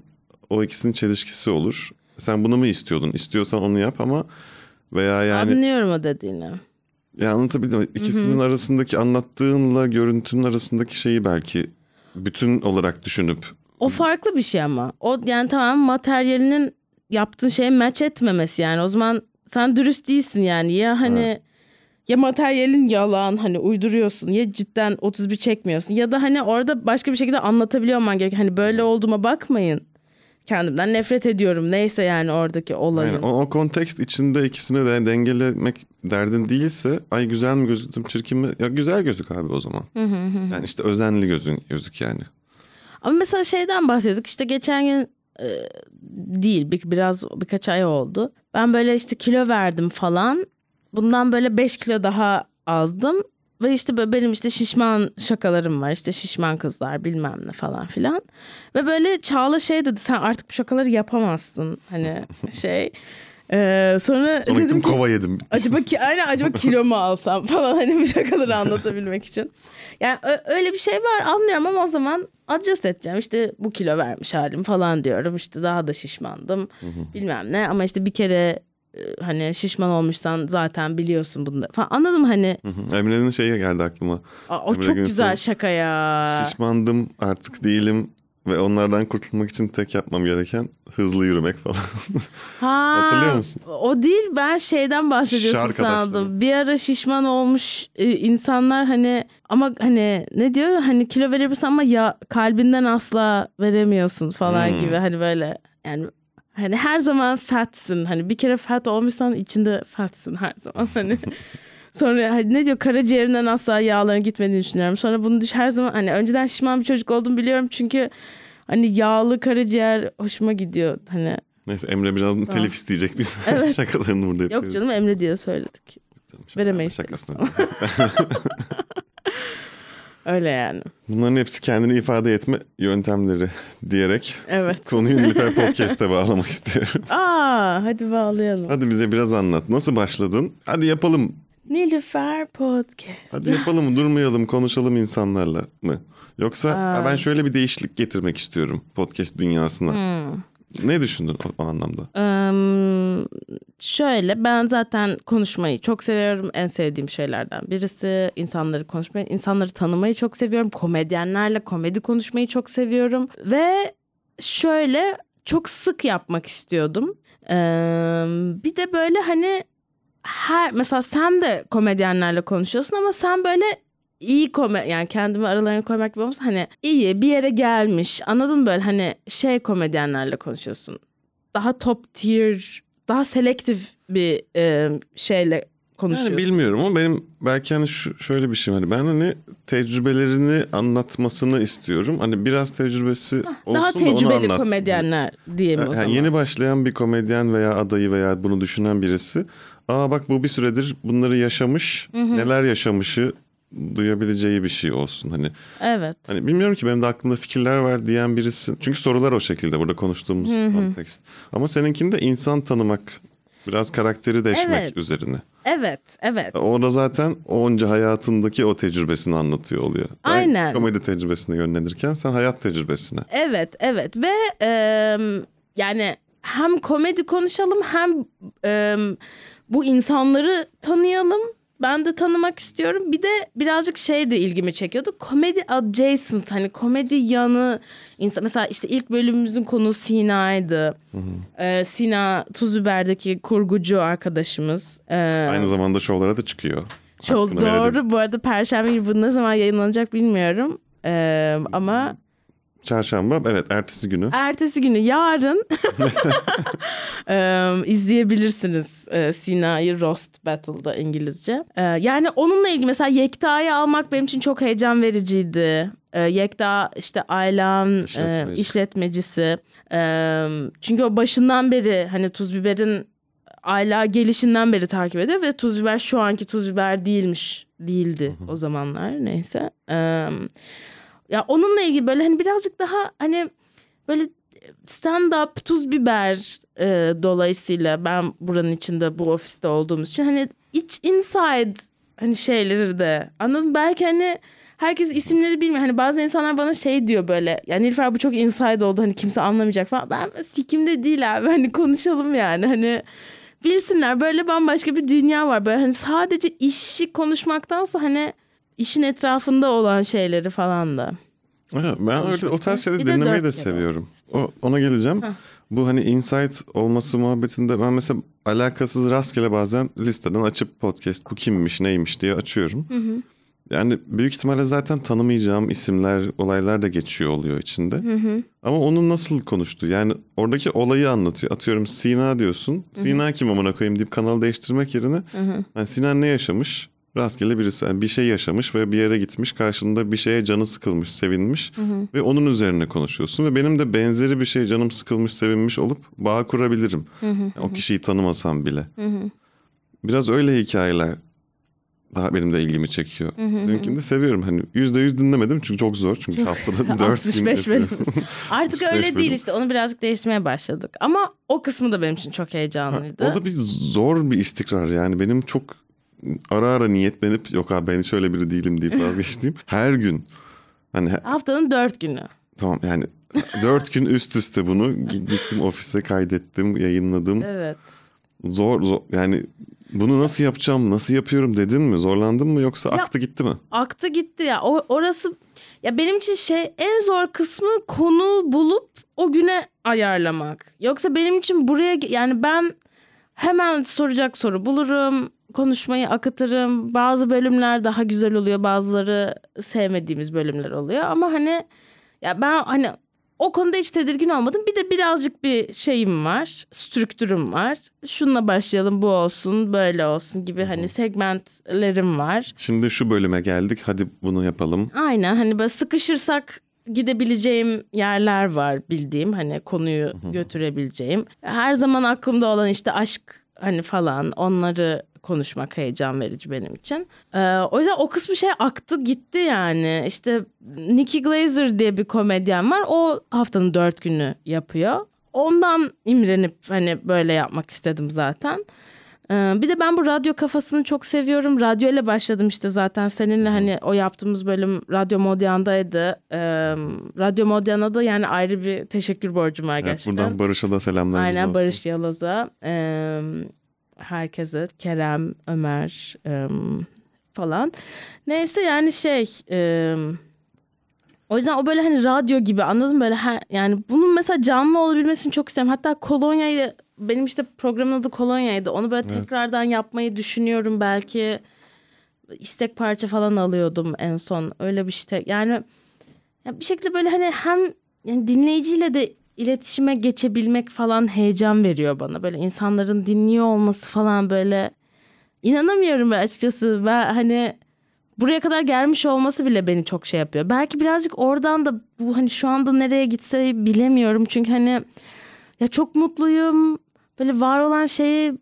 o ikisinin çelişkisi olur. Sen bunu mu istiyordun? İstiyorsan onu yap ama veya yani Anlıyorum o dediğini. ya anlatabildim? İkisinin arasındaki anlattığınla görüntünün arasındaki şeyi belki bütün olarak düşünüp O farklı bir şey ama. O yani tamam materyalinin yaptığın şeye match etmemesi yani. O zaman sen dürüst değilsin yani. Ya hani ya materyalin yalan hani uyduruyorsun ya cidden 31 çekmiyorsun ya da hani orada başka bir şekilde anlatabiliyor olman gerek. Hani böyle olduğuma bakmayın. Kendimden nefret ediyorum. Neyse yani oradaki olayın. Yani o, o kontekst içinde ikisini de dengelemek derdin değilse ay güzel mi gözüktüm çirkin mi? Ya güzel gözük abi o zaman. yani işte özenli gözün gözük yani. Ama mesela şeyden bahsediyorduk işte geçen gün e, değil bir, biraz birkaç ay oldu. Ben böyle işte kilo verdim falan. Bundan böyle 5 kilo daha azdım. Ve işte böyle benim işte şişman şakalarım var. işte şişman kızlar bilmem ne falan filan. Ve böyle Çağla şey dedi sen artık bu şakaları yapamazsın. Hani şey. E, sonra, Sonra dedim ki kova yedim. acaba ki aynen acaba kilo mu alsam falan hani bu şakaları anlatabilmek için. Yani öyle bir şey var anlıyorum ama o zaman adjust edeceğim. İşte bu kilo vermiş halim falan diyorum. İşte daha da şişmandım bilmem ne ama işte bir kere e, hani şişman olmuşsan zaten biliyorsun bunu da falan. Anladım hani. Emre'nin şeyi geldi aklıma. Aa, o Emre çok Günsel, güzel şaka ya. Şişmandım artık değilim ve onlardan kurtulmak için tek yapmam gereken hızlı yürümek falan. Ha, Hatırlıyor musun? O değil ben şeyden bahsediyorsun Şarkı sandım. Bir ara şişman olmuş e, insanlar hani ama hani ne diyor hani kilo verebilirsin ama ya kalbinden asla veremiyorsun falan Hmm. gibi hani böyle yani hani her zaman fatsin hani bir kere fat olmuşsan içinde fatsin her zaman hani. Sonra hani ne diyor karaciğerinden asla yağların gitmediğini düşünüyorum. Sonra bunu düş her zaman hani önceden şişman bir çocuk oldum biliyorum çünkü hani yağlı karaciğer hoşuma gidiyor hani Neyse Emre biraz telif isteyecek biz Evet. şakalarını burada yapıyoruz. Yok canım Emre diye söyledik. Canım, şaka- veremeyiz Şakasına. Öyle yani. Bunların hepsi kendini ifade etme yöntemleri diyerek Evet. konuyu Nilüfer Podcast'e bağlamak istiyorum. Aa hadi bağlayalım. Hadi bize biraz anlat. Nasıl başladın? Hadi yapalım. Nilüfer Podcast. Hadi yapalım durmayalım konuşalım insanlarla mı? Yoksa Aa. "Ha, ben şöyle bir değişiklik getirmek istiyorum podcast dünyasına. Hmm. Ne düşündün o, o anlamda? Eee, şöyle ben zaten konuşmayı çok seviyorum. En sevdiğim şeylerden birisi. insanları konuşmayı, insanları tanımayı çok seviyorum. Komedyenlerle komedi konuşmayı çok seviyorum. Ve şöyle çok sık yapmak istiyordum. Eee, bir de böyle hani her mesela sen de komedyenlerle konuşuyorsun ama sen böyle iyi kome yani kendimi aralarına koymak gibi olmasa hani iyi bir yere gelmiş anladın böyle hani şey komedyenlerle konuşuyorsun daha top tier daha selektif bir e, şeyle konuşuyorsun. Yani bilmiyorum ama benim belki hani şu, şöyle bir şey var. Ben hani tecrübelerini anlatmasını istiyorum. Hani biraz tecrübesi olsun daha da tecrübeli anlatsın. komedyenler diyeyim o Yani zaman. yeni başlayan bir komedyen veya adayı veya bunu düşünen birisi. Aa bak bu bir süredir bunları yaşamış. Neler yaşamışı duyabileceği bir şey olsun. Hani Evet. Hani bilmiyorum ki benim de aklımda fikirler var diyen birisi. Çünkü sorular o şekilde burada konuştuğumuz kontekst. Ama seninkinde insan tanımak, biraz karakteri deşmek Evet. üzerine. Evet, evet. Orada zaten onca hayatındaki o tecrübesini anlatıyor oluyor. Ben Aynen. komedi tecrübesine yönlenirken sen hayat tecrübesine. Evet, evet ve e, yani hem komedi konuşalım hem e, bu insanları tanıyalım. Ben de tanımak istiyorum. Bir de birazcık şey de ilgimi çekiyordu. Komedi adjacent hani komedi yanı insan mesela işte ilk bölümümüzün konuğu Sina'ydı. E, Sina Tuzüber'deki kurgucu arkadaşımız. E, Aynı zamanda şovlara da çıkıyor. çok Hakkını verelim. doğru. Bu arada Perşembe günü bu ne zaman yayınlanacak bilmiyorum. E, ama Çarşamba evet ertesi günü. Ertesi günü yarın Eee, izleyebilirsiniz eee, Sina'yı Roast Battle'da İngilizce. Eee, yani onunla ilgili mesela Yekta'yı almak benim için çok heyecan vericiydi. Eee, Yekta işte eee, İşletmeci. işletmecisi. Eee, çünkü o başından beri hani Tuz Biber'in Ayla gelişinden beri takip ediyor ve Tuz Biber şu anki Tuz Biber değilmiş. Değildi o zamanlar neyse. Eee, ya onunla ilgili böyle hani birazcık daha hani böyle stand up tuz biber e, dolayısıyla ben buranın içinde bu ofiste olduğumuz için hani iç inside hani şeyleri de anladın belki hani herkes isimleri bilmiyor. Hani bazı insanlar bana şey diyor böyle. Yani Nilüfer bu çok inside oldu hani kimse anlamayacak falan. Ben fikimde değil abi hani konuşalım yani hani bilsinler böyle bambaşka bir dünya var. Böyle hani sadece işi konuşmaktansa hani işin etrafında olan şeyleri falan da. Evet, ben öyle o tarz şeyleri Bir de dinlemeyi de kere seviyorum. O, ona geleceğim. Bu hani insight olması muhabbetinde ben mesela alakasız rastgele bazen listeden açıp podcast bu kimmiş neymiş diye açıyorum. Yani büyük ihtimalle zaten tanımayacağım isimler, olaylar da geçiyor oluyor içinde. Ama onun nasıl konuştu? Yani oradaki olayı anlatıyor. Atıyorum Sina diyorsun. Sina kim amına koyayım deyip kanalı değiştirmek yerine yani Sina ne yaşamış? Rastgele birisi yani bir şey yaşamış ve bir yere gitmiş. Karşında bir şeye canı sıkılmış, sevinmiş ve onun üzerine konuşuyorsun ve benim de benzeri bir şey canım sıkılmış, sevinmiş olup bağ kurabilirim. Yani o kişiyi tanımasam bile. Biraz öyle hikayeler daha benim de ilgimi çekiyor. Seninkini de seviyorum. Hani yüzde yüz dinlemedim çünkü çok zor. Çünkü haftada dört gün 65 bölüm. yapıyorsun. Artık 65 öyle değil bölüm. işte onu birazcık değiştirmeye başladık. Ama o kısmı da benim için çok heyecanlıydı. O da bir zor bir istikrar yani benim çok ara ara niyetlenip yok abi ben hiç öyle biri değilim deyip vazgeçtiğim her gün hani Haftanın dört günü. tamam yani dört gün üst üste bunu gi- gittim ofise kaydettim yayınladım Evet. zor, zor yani bunu nasıl yapacağım nasıl yapıyorum dedin mi zorlandın mı yoksa Ya- aktı gitti mi? Aktı gitti ya. O, orası ya benim için şey en zor kısmı konu bulup o güne ayarlamak. Yoksa benim için buraya yani ben hemen soracak soru bulurum. Konuşmayı akıtırım. Bazı bölümler daha güzel oluyor. Bazıları sevmediğimiz bölümler oluyor. Ama hani ya ben hani o konuda hiç tedirgin olmadım. Bir de birazcık bir şeyim var. Strüktürüm var. Şununla başlayalım bu olsun böyle olsun gibi hani segmentlerim var. Şimdi şu bölüme geldik hadi bunu yapalım. Aynen hani böyle sıkışırsak gidebileceğim yerler var bildiğim hani konuyu götürebileceğim. Her zaman aklımda olan işte aşk hani falan onları konuşmak heyecan verici benim için. Ee, o yüzden o kısmı şey aktı gitti yani. İşte Nikki Glazer diye bir komedyen var. O haftanın dört günü yapıyor. Ondan imrenip hani böyle yapmak istedim zaten. Ee, Bir de ben bu radyo kafasını çok seviyorum. Radyo ile başladım işte zaten seninle hani o yaptığımız bölüm Radyo Modyan'daydı. Ee, Radyo Modyan'a da yani ayrı bir teşekkür borcum var Evet, gerçekten. buradan Barış'a da selamlarımız Aynen. Barış Yalaz'a, ee, herkese, Kerem, Ömer ee, falan. Neyse yani şey... ee, o yüzden o böyle hani radyo gibi anladın mı? Böyle her, yani bunun mesela canlı olabilmesini çok isterim. Hatta kolonyayı benim işte programın adı kolonyaydı. Onu böyle Evet. tekrardan yapmayı düşünüyorum. Belki istek parça falan alıyordum en son. Öyle bir şey. Yani ya bir şekilde böyle hani hem yani dinleyiciyle de iletişime geçebilmek falan heyecan veriyor bana. Böyle insanların dinliyor olması falan böyle inanamıyorum ben açıkçası. Ben hani buraya kadar gelmiş olması bile beni çok şey yapıyor. Belki birazcık oradan da bu hani şu anda nereye gitse bilemiyorum. Çünkü hani ya çok mutluyum. Böyle var olan şeyi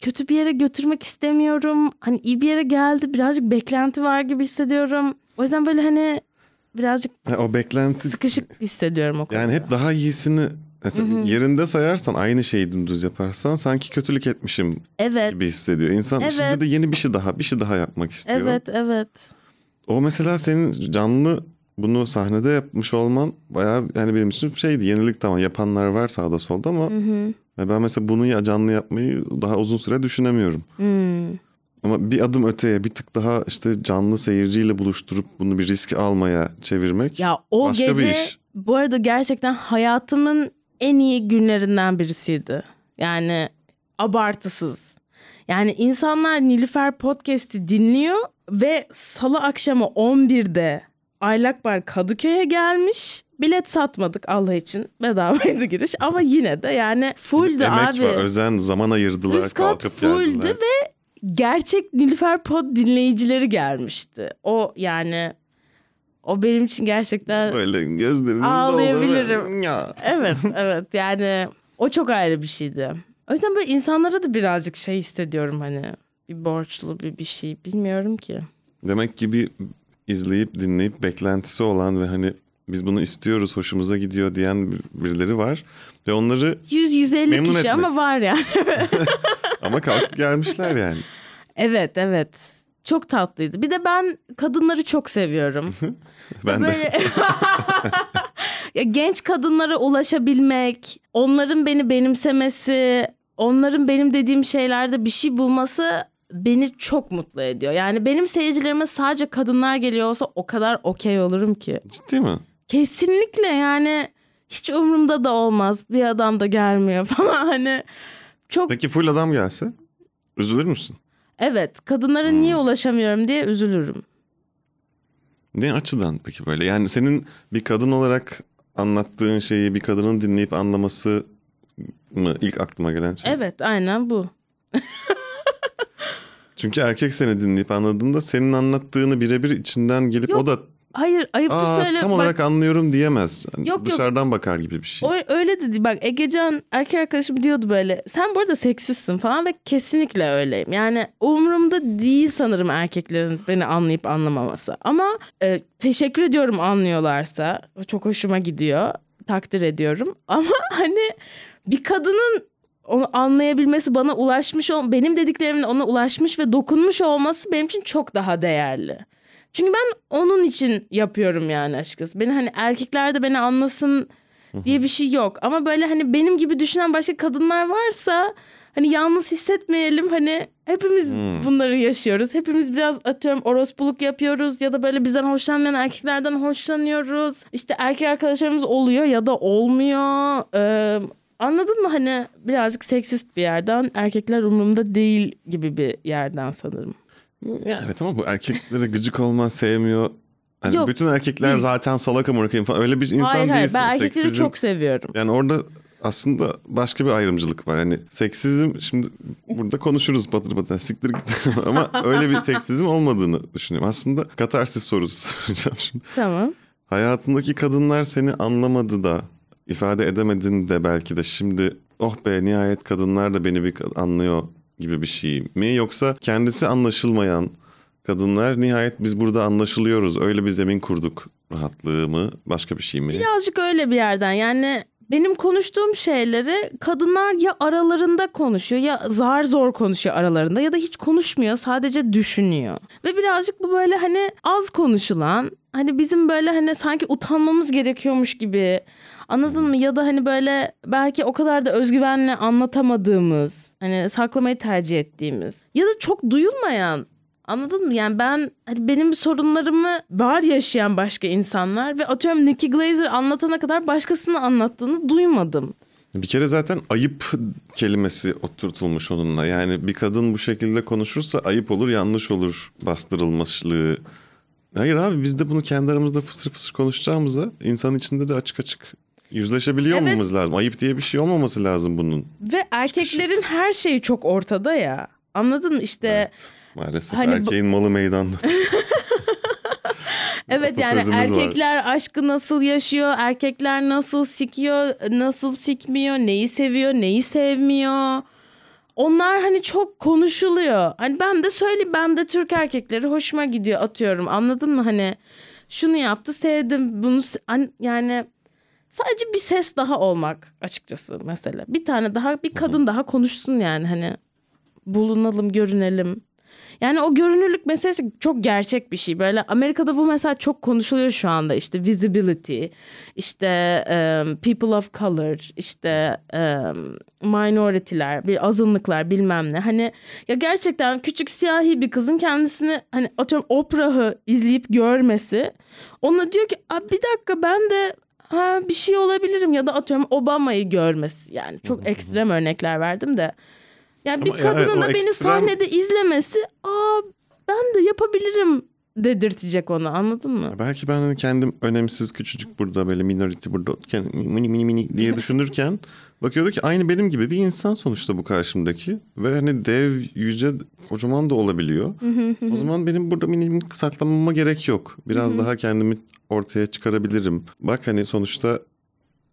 kötü bir yere götürmek istemiyorum. Hani iyi bir yere geldi. Birazcık beklenti var gibi hissediyorum. O yüzden böyle hani birazcık Ha, o beklenti sıkışık hissediyorum o konuda. Yani hep daha iyisini mesela yerinde sayarsan aynı şeyi dümdüz yaparsan sanki kötülük etmişim Evet. gibi hissediyor. İnsan Evet. şimdi de yeni bir şey daha bir şey daha yapmak istiyor. Evet, evet. O mesela senin canlı bunu sahnede yapmış olman bayağı yani benim için şeydi yenilik tamam yapanlar var sağda solda ama ya ben mesela bunu ya canlı yapmayı daha uzun süre düşünemiyorum. Hmm. Ama bir adım öteye bir tık daha işte canlı seyirciyle buluşturup bunu bir risk almaya çevirmek Ya o başka gece bir iş. bu arada gerçekten hayatımın en iyi günlerinden birisiydi. Yani abartısız. Yani insanlar Nilüfer Podcast'i dinliyor ve salı akşamı 11'de Aylak Bar Kadıköy'e gelmiş. Bilet satmadık Allah için. Bedavaydı giriş ama yine de yani fulldü Emek abi. var, özen, zaman ayırdılar, Üst kat fulldü ve gerçek Nilüfer Pod dinleyicileri gelmişti. O yani o benim için gerçekten Böyle gözlerinin Ağlayabilirim. Ya. evet evet yani o çok ayrı bir şeydi. O yüzden böyle insanlara da birazcık şey hissediyorum hani bir borçlu bir bir şey bilmiyorum ki. Demek ki bir izleyip dinleyip beklentisi olan ve hani biz bunu istiyoruz, hoşumuza gidiyor diyen bir- birileri var. Ve onları 100-150 Memnun kişi etmek. ama var yani. ama kalkıp gelmişler yani. evet evet. Çok tatlıydı. Bir de ben kadınları çok seviyorum. Ben de Böyle ya genç kadınlara ulaşabilmek, onların beni benimsemesi, onların benim dediğim şeylerde bir şey bulması beni çok mutlu ediyor. Yani benim seyircilerime sadece kadınlar geliyor olsa o kadar okey olurum ki. ciddi mi? Kesinlikle yani hiç umurumda da olmaz. Bir adam da gelmiyor falan hani çok Peki full adam gelse üzülür müsün? evet kadınlara niye ulaşamıyorum diye üzülürüm. Ne açıdan peki böyle? Yani senin bir kadın olarak anlattığın şeyi bir kadının dinleyip anlaması mı ilk aklıma gelen şey? Evet aynen bu. Çünkü erkek seni dinleyip anladığında senin anlattığını birebir içinden gelip Yok, o da Hayır ayıptır Aa, söyle. tam Bak, olarak anlıyorum diyemez. Yani Yok, yok. Dışarıdan bakar gibi bir şey. O öyle dedi. Bak Egecan erkek arkadaşım diyordu böyle. Sen bu arada seksistsin falan ve kesinlikle öyleyim. Yani umurumda değil sanırım erkeklerin beni anlayıp anlamaması. Ama e, teşekkür ediyorum anlıyorlarsa. Çok hoşuma gidiyor. Takdir ediyorum. Ama hani bir kadının onu anlayabilmesi bana ulaşmış benim dediklerimin ona ulaşmış ve dokunmuş olması benim için çok daha değerli. Çünkü ben onun için yapıyorum yani açıkçası. Beni hani erkekler de beni anlasın diye bir şey yok. Ama böyle hani benim gibi düşünen başka kadınlar varsa hani yalnız hissetmeyelim. Hani hepimiz bunları yaşıyoruz. Hepimiz biraz atıyorum orospuluk yapıyoruz ya da böyle bizden hoşlanmayan erkeklerden hoşlanıyoruz. İşte erkek arkadaşlarımız oluyor ya da olmuyor. Ee, anladın mı hani birazcık seksist bir yerden erkekler umurumda değil gibi bir yerden sanırım. Evet ama bu erkeklere gıcık olman sevmiyor. Hani Yok, bütün erkekler değil. zaten salak amına koyayım falan. Öyle bir insan hayır hayır değilsin. ben erkekleri Seksizm- çok seviyorum. Yani orada aslında başka bir ayrımcılık var. Hani seksizm şimdi burada konuşuruz patır patır siktir git ama öyle bir seksizm olmadığını düşünüyorum. Aslında katarsis sorusu soracağım şimdi. Tamam. Hayatındaki kadınlar seni anlamadı da ifade edemedin de belki de şimdi oh be nihayet kadınlar da beni bir anlıyor gibi bir şey mi? Yoksa kendisi anlaşılmayan kadınlar nihayet biz burada anlaşılıyoruz öyle bir zemin kurduk rahatlığı mı başka bir şey mi? Birazcık öyle bir yerden yani benim konuştuğum şeyleri kadınlar ya aralarında konuşuyor ya zar zor konuşuyor aralarında ya da hiç konuşmuyor sadece düşünüyor. Ve birazcık bu böyle hani az konuşulan hani bizim böyle hani sanki utanmamız gerekiyormuş gibi anladın mı ya da hani böyle belki o kadar da özgüvenle anlatamadığımız hani saklamayı tercih ettiğimiz ya da çok duyulmayan Anladın mı? Yani ben hani benim sorunlarımı var yaşayan başka insanlar ve atıyorum Nicky Glazer anlatana kadar başkasının anlattığını duymadım. Bir kere zaten ayıp kelimesi oturtulmuş onunla. Yani bir kadın bu şekilde konuşursa ayıp olur, yanlış olur bastırılmışlığı. Hayır abi biz de bunu kendi aramızda fısır fısır konuşacağımıza insan içinde de açık açık yüzleşebiliyor Evet. olmamız lazım. Ayıp diye bir şey olmaması lazım bunun. Ve erkeklerin her şeyi çok ortada ya. Anladın mı? İşte Maalesef Hani bu- erkeğin malı meydanda. evet yani Atasözümüz var. erkekler aşkı nasıl yaşıyor? Erkekler nasıl sikiyor? Nasıl sikmiyor? Neyi seviyor? Neyi sevmiyor? Onlar hani çok konuşuluyor. Hani ben de söyleyeyim ben de Türk erkekleri hoşuma gidiyor atıyorum. Anladın mı? Hani şunu yaptı sevdim bunu yani sadece bir ses daha olmak açıkçası mesela. Bir tane daha bir kadın daha konuşsun yani hani bulunalım görünelim. Yani o görünürlük meselesi çok gerçek bir şey. Böyle Amerika'da bu mesela çok konuşuluyor şu anda. İşte visibility, işte um, people of color, işte um, minority'ler, bir azınlıklar bilmem ne. Hani ya gerçekten küçük siyahi bir kızın kendisini hani atıyorum Oprah'ı izleyip görmesi ona diyor ki "Aa, bir dakika ben de ha, bir şey olabilirim ya da atıyorum Obama'yı görmesi. Yani çok ekstrem örnekler verdim de. Yani bir Ama ya kadının evet, da beni ekstrem- sahnede izlemesi aa ben de yapabilirim dedirtecek onu anladın mı? Belki ben hani kendim önemsiz küçücük burada böyle minority burada mini mini mini diye düşünürken bakıyordu ki aynı benim gibi bir insan sonuçta bu karşımdaki ve hani dev yüce kocaman da olabiliyor. o zaman benim burada mini mini saklanmama gerek yok. Biraz daha kendimi ortaya çıkarabilirim. Bak hani sonuçta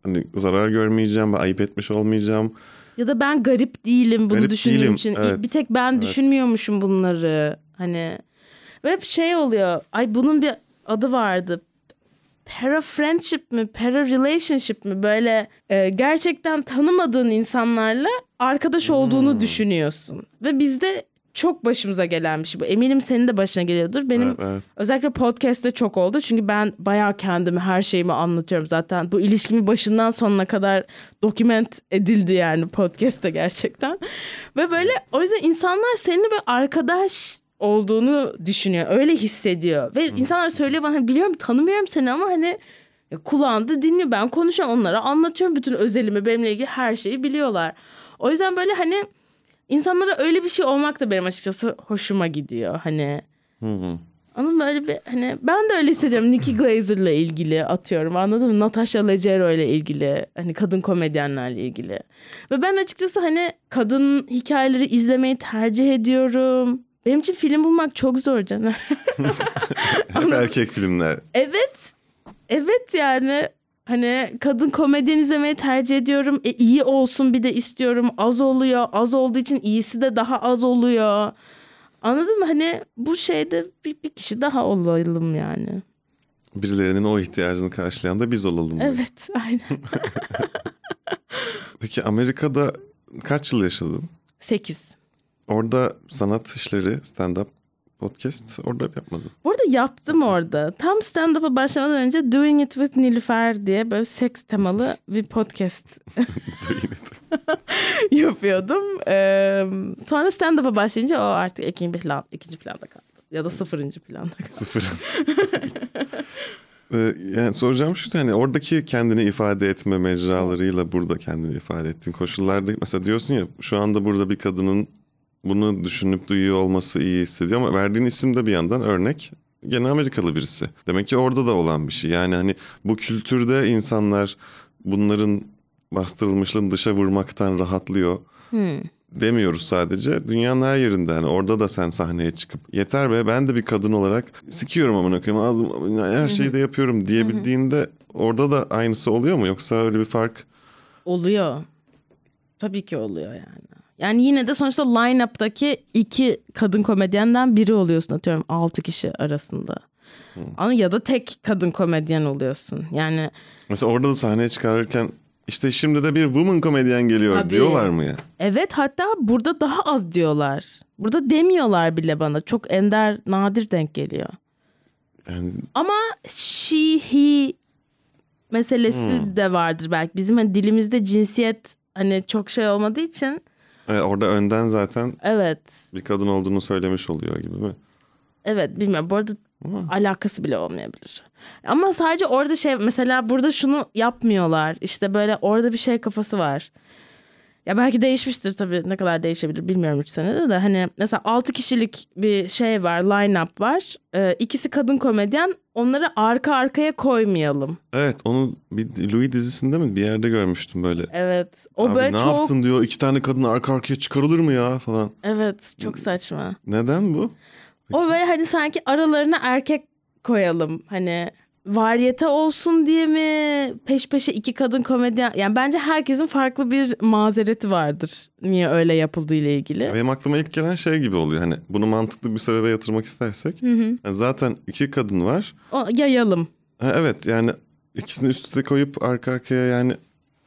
hani zarar görmeyeceğim ve ayıp etmiş olmayacağım. Ya da ben garip değilim bunu Garip düşündüğüm değilim, için. evet. Bir tek ben Evet. düşünmüyormuşum bunları. Hani ve hep şey oluyor. Ay bunun bir adı vardı. Para friendship mi, para relationship mi? Böyle e, gerçekten tanımadığın insanlarla arkadaş olduğunu Hmm. düşünüyorsun. Ve bizde çok başımıza gelen bir şey bu. Eminim senin de başına geliyordur. Benim Evet, evet. Özellikle podcast'te çok oldu. Çünkü ben bayağı kendimi, her şeyimi anlatıyorum zaten. Bu ilişkimi başından sonuna kadar doküment edildi yani podcast'te gerçekten. Ve böyle o yüzden insanlar seninle bir arkadaş olduğunu düşünüyor. Öyle hissediyor. Ve insanlar söylüyor bana "Hani biliyorum tanımıyorum seni ama hani kulağında dinliyor. Ben konuşuyorum onlara anlatıyorum bütün özelimi benimle ilgili her şeyi biliyorlar. O yüzden böyle hani insanlara öyle bir şey olmak da benim açıkçası hoşuma gidiyor. Hani Hı hı. ama böyle bir hani ben de öyle hissediyorum Nikki Glazer'la ilgili atıyorum anladın mı? Natasha Leggero ile ilgili hani kadın komedyenlerle ilgili. Ve ben açıkçası hani kadın hikayeleri izlemeyi tercih ediyorum. Benim için film bulmak çok zor canım. Hep erkek filmler. evet. Evet yani hani kadın komedyen izlemeyi tercih ediyorum. E, iyi olsun bir de istiyorum. Az oluyor. Az olduğu için iyisi de daha az oluyor. Anladın mı? Hani bu şeyde bir, bir kişi daha olalım yani. Birilerinin o ihtiyacını karşılayan da biz olalım. Evet aynen. Peki Amerika'da kaç yıl yaşadın? Sekiz. Orada sanat işleri, stand-up, podcast orada yapmadın. Bu arada yaptım orada. Tam stand-up'a başlamadan önce Doing It With Nilüfer diye böyle seks temalı bir podcast yapıyordum. Ee, sonra stand-up'a başlayınca o artık ikinci, plan, ikinci planda kaldı. Ya da sıfırıncı planda kaldı. Sıfır. Ee, yani soracağım şu hani oradaki kendini ifade etme mecralarıyla burada kendini ifade ettiğin koşullarda mesela diyorsun ya şu anda burada bir kadının bunu düşünüp duyuyor olması iyi hissediyor ama verdiğin isim de bir yandan örnek gene Amerikalı birisi. Demek ki orada da olan bir şey. Yani hani bu kültürde insanlar bunların bastırılmışlığını dışa vurmaktan rahatlıyor. Demiyoruz sadece. Dünyanın her yerinde yani orada da sen sahneye çıkıp yeter be ben de bir kadın olarak sikiyorum amına koyayım ağzım her şeyi de yapıyorum diyebildiğinde orada da aynısı oluyor mu yoksa öyle bir fark Oluyor. Tabii ki oluyor yani. Yani yine de sonuçta line-up'taki iki kadın komedyenden biri oluyorsun atıyorum altı kişi arasında. Ama ya da tek kadın komedyen oluyorsun. Yani mesela orada da sahneye çıkarırken işte şimdi de bir woman komedyen geliyor Tabii. diyorlar mı ya? evet hatta burada daha az diyorlar. Burada demiyorlar bile bana. Çok ender, nadir denk geliyor. Yani Ama she, he meselesi de vardır belki. Bizim hani dilimizde cinsiyet hani çok şey olmadığı için evet, orada önden zaten evet bir kadın olduğunu söylemiş oluyor gibi mi? Evet bilmiyorum. Bu arada alakası bile olmayabilir. Ama sadece orada şey mesela burada şunu yapmıyorlar. İşte böyle orada bir şey kafası var. Ya belki değişmiştir tabii ne kadar değişebilir bilmiyorum 3 senede de. Hani mesela 6 kişilik bir şey var line-up var. Ee, ikisi kadın komedyen onları arka arkaya koymayalım. Evet onu bir Louis dizisinde mi bir yerde görmüştüm böyle. Evet. O Abi böyle ne çok yaptın diyor iki tane kadın arka arkaya çıkarılır mı ya falan. evet çok saçma. Neden bu? O böyle hani sanki aralarına erkek koyalım. Hani varyete olsun diye mi peş peşe iki kadın komedyen yani bence herkesin farklı bir mazereti vardır niye öyle yapıldığı ile ilgili. Benim aklıma ilk gelen şey gibi oluyor. Hani bunu mantıklı bir sebebe yatırmak istersek. yani zaten iki kadın var. O, yayalım. Ha, evet yani ikisini üst üste koyup arka arkaya yani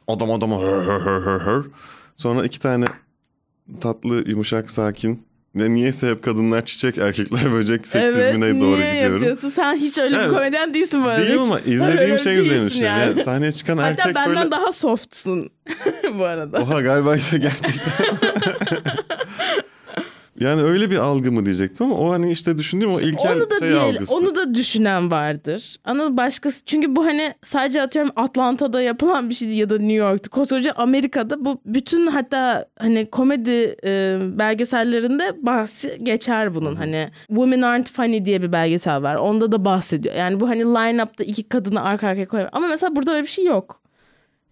adam adama hır hır hır hır. Sonra iki tane tatlı yumuşak sakin. Ne niyeyse hep kadınlar çiçek erkekler böcek seksizmine evet, doğru niye gidiyorum. yapıyorsun? Sen hiç öyle Evet. bir komedyen değilsin bu arada. Değilim ama izlediğim şey üzerine düşünüyorum. Yani. sahneye çıkan Hatta erkek benden böyle... daha softsun bu arada. Oha galiba ise gerçekten. Yani öyle bir algı mı diyecektim ama o hani işte düşündüğüm o ilkel onu da şey değil, algısı. onu da düşünen vardır. Ama başkası çünkü bu hani sadece atıyorum Atlanta'da yapılan bir şey ya da New York'ta. Koskoca Amerika'da bu bütün hatta hani komedi e, belgesellerinde bahsi geçer bunun. Hani Women Aren't Funny diye bir belgesel var. Onda da bahsediyor. Yani bu hani line-up'ta iki kadını arka arkaya koyuyor. Ama mesela burada öyle bir şey yok.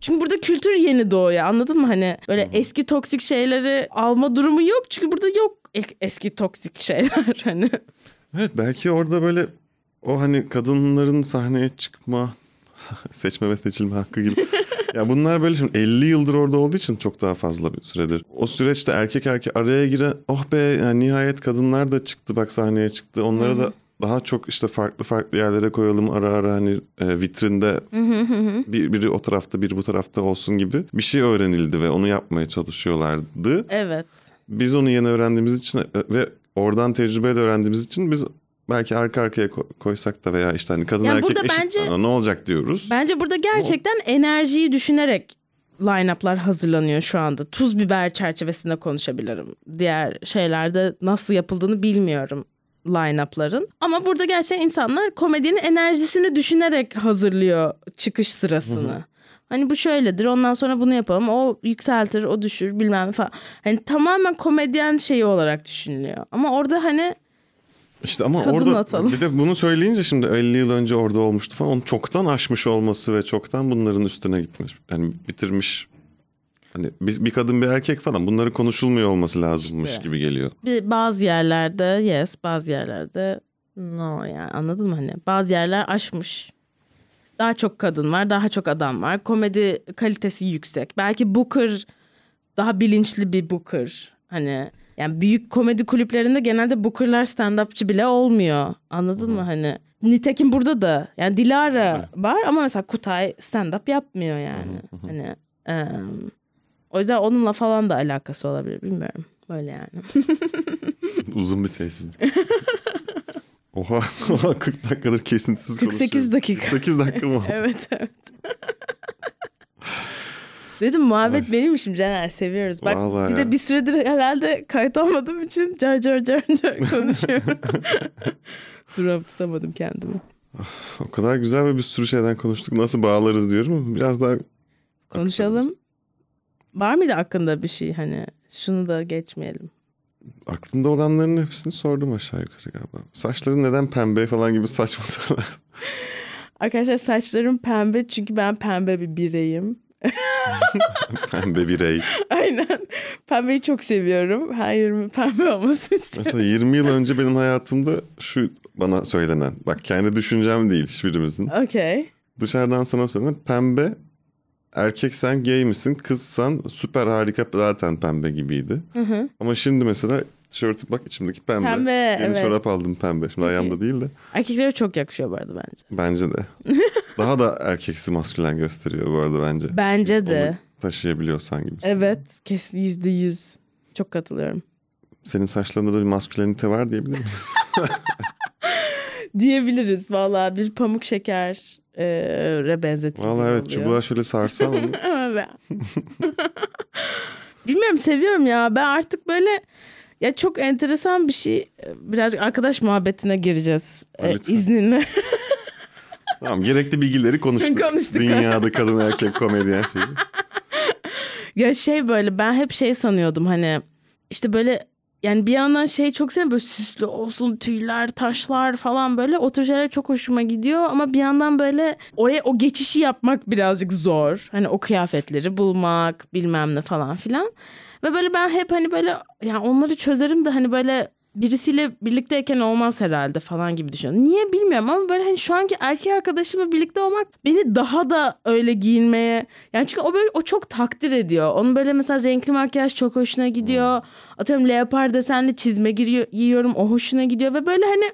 Çünkü burada kültür yeni doğuyor anladın mı? Hani böyle eski toksik şeyleri alma durumu yok. Çünkü burada yok eski toksik şeyler hani. Evet belki orada böyle o hani kadınların sahneye çıkma, seçme ve seçilme hakkı gibi. ya bunlar böyle şimdi 50 yıldır orada olduğu için çok daha fazla bir süredir. O süreçte erkek erkek araya giren oh be yani nihayet kadınlar da çıktı bak sahneye çıktı. Onlara da daha çok işte farklı farklı yerlere koyalım ara ara hani e, vitrinde bir, biri o tarafta biri bu tarafta olsun gibi bir şey öğrenildi ve onu yapmaya çalışıyorlardı. Evet. Biz onu yeni öğrendiğimiz için e, ve oradan tecrübeyle öğrendiğimiz için biz belki arka arkaya ko- koysak da veya işte hani kadın Yani erkek eşit bence- ne olacak diyoruz. Bence burada gerçekten enerjiyi düşünerek line-up'lar hazırlanıyor şu anda. Tuz biber çerçevesinde konuşabilirim. Diğer şeylerde nasıl yapıldığını bilmiyorum line-up'ların. Ama burada gerçekten insanlar komedinin enerjisini düşünerek hazırlıyor çıkış sırasını. Hani bu şöyledir ondan sonra bunu yapalım o yükseltir o düşür bilmem falan. Hani tamamen komedyen şeyi olarak düşünülüyor. Ama orada hani İşte ama Kadın orada atalım. bir de bunu söyleyince şimdi 50 yıl önce orada olmuştu falan onu çoktan aşmış olması ve çoktan bunların üstüne gitmiş. Yani bitirmiş hani bir, bir kadın bir erkek falan bunları konuşulmuyor olması lazımmış İşte. gibi geliyor. bir, bazı yerlerde yes bazı yerlerde no yani anladın mı hani bazı yerler aşmış. Daha çok kadın var daha çok adam var. Komedi kalitesi yüksek. Belki Booker daha bilinçli bir Booker. Hani yani büyük komedi kulüplerinde genelde Booker'lar stand-upçı bile olmuyor. Anladın mı? Hani nitekim burada da. Yani Dilara var ama mesela Kutay stand-up yapmıyor yani. Hani em, o yüzden onunla falan da alakası olabilir. Bilmiyorum. Böyle yani. Uzun bir sessizlik. Oha, oha 40 dakikadır kesintisiz 48 konuşuyorum. dakika. 48 dakika mı? evet evet. Dedim muhabbet benim işim Caner seviyoruz. Bak Vallahi bir ya. de bir süredir herhalde kayıt almadığım için car car car car konuşuyorum. Duram tutamadım kendimi. O kadar güzel ve bir sürü şeyden konuştuk. Nasıl bağlarız diyorum. Biraz daha Konuşalım. Var mıydı aklında bir şey hani şunu da geçmeyelim. Aklımda olanların hepsini sordum aşağı yukarı galiba. Saçların neden pembe falan gibi saçma sorular. Arkadaşlar saçlarım pembe çünkü ben pembe bir bireyim. pembe birey. Aynen. Pembeyi çok seviyorum. Her yerimin pembe olmasını istiyorum. Mesela 20 yıl önce benim hayatımda şu bana söylenen. Bak kendi düşüncem değil hiçbirimizin. Okey. Dışarıdan sana söylenen pembe erkeksen gay misin kızsan süper harika zaten pembe gibiydi. Ama şimdi mesela tişörtü bak içimdeki pembe. Pembe, Yeni evet. çorap aldım pembe. Şimdi ayağımda değil de. Erkeklere çok yakışıyor bu arada bence. Bence de. Daha da erkeksi maskülen gösteriyor bu arada bence. Bence de. Onu taşıyabiliyorsan gibi. Evet kesin yüzde yüz. Çok katılıyorum. Senin saçlarında da bir maskülenite var diyebilir miyiz? Diyebiliriz valla bir pamuk şeker e, re benzetildiği Vallahi evet oluyor. çubuğa şöyle sarsan. Bilmiyorum seviyorum ya. Ben artık böyle ya çok enteresan bir şey. Birazcık arkadaş muhabbetine gireceğiz. E, izninle. tamam gerekli bilgileri konuştuk. Konuştuk. Dünyada kadın erkek komedyen şeyi. ya şey böyle ben hep şey sanıyordum hani işte böyle yani bir yandan şey çok seviyorum böyle süslü olsun tüyler taşlar falan böyle o tür şeyler çok hoşuma gidiyor ama bir yandan böyle oraya o geçişi yapmak birazcık zor. Hani o kıyafetleri bulmak bilmem ne falan filan. Ve böyle ben hep hani böyle yani onları çözerim de hani böyle birisiyle birlikteyken olmaz herhalde falan gibi düşünüyorum. Niye bilmiyorum ama böyle hani şu anki erkek arkadaşımla birlikte olmak beni daha da öyle giyinmeye yani çünkü o böyle o çok takdir ediyor. Onun böyle mesela renkli makyaj çok hoşuna gidiyor. Atıyorum leopar desenli çizme giyiyorum o hoşuna gidiyor ve böyle hani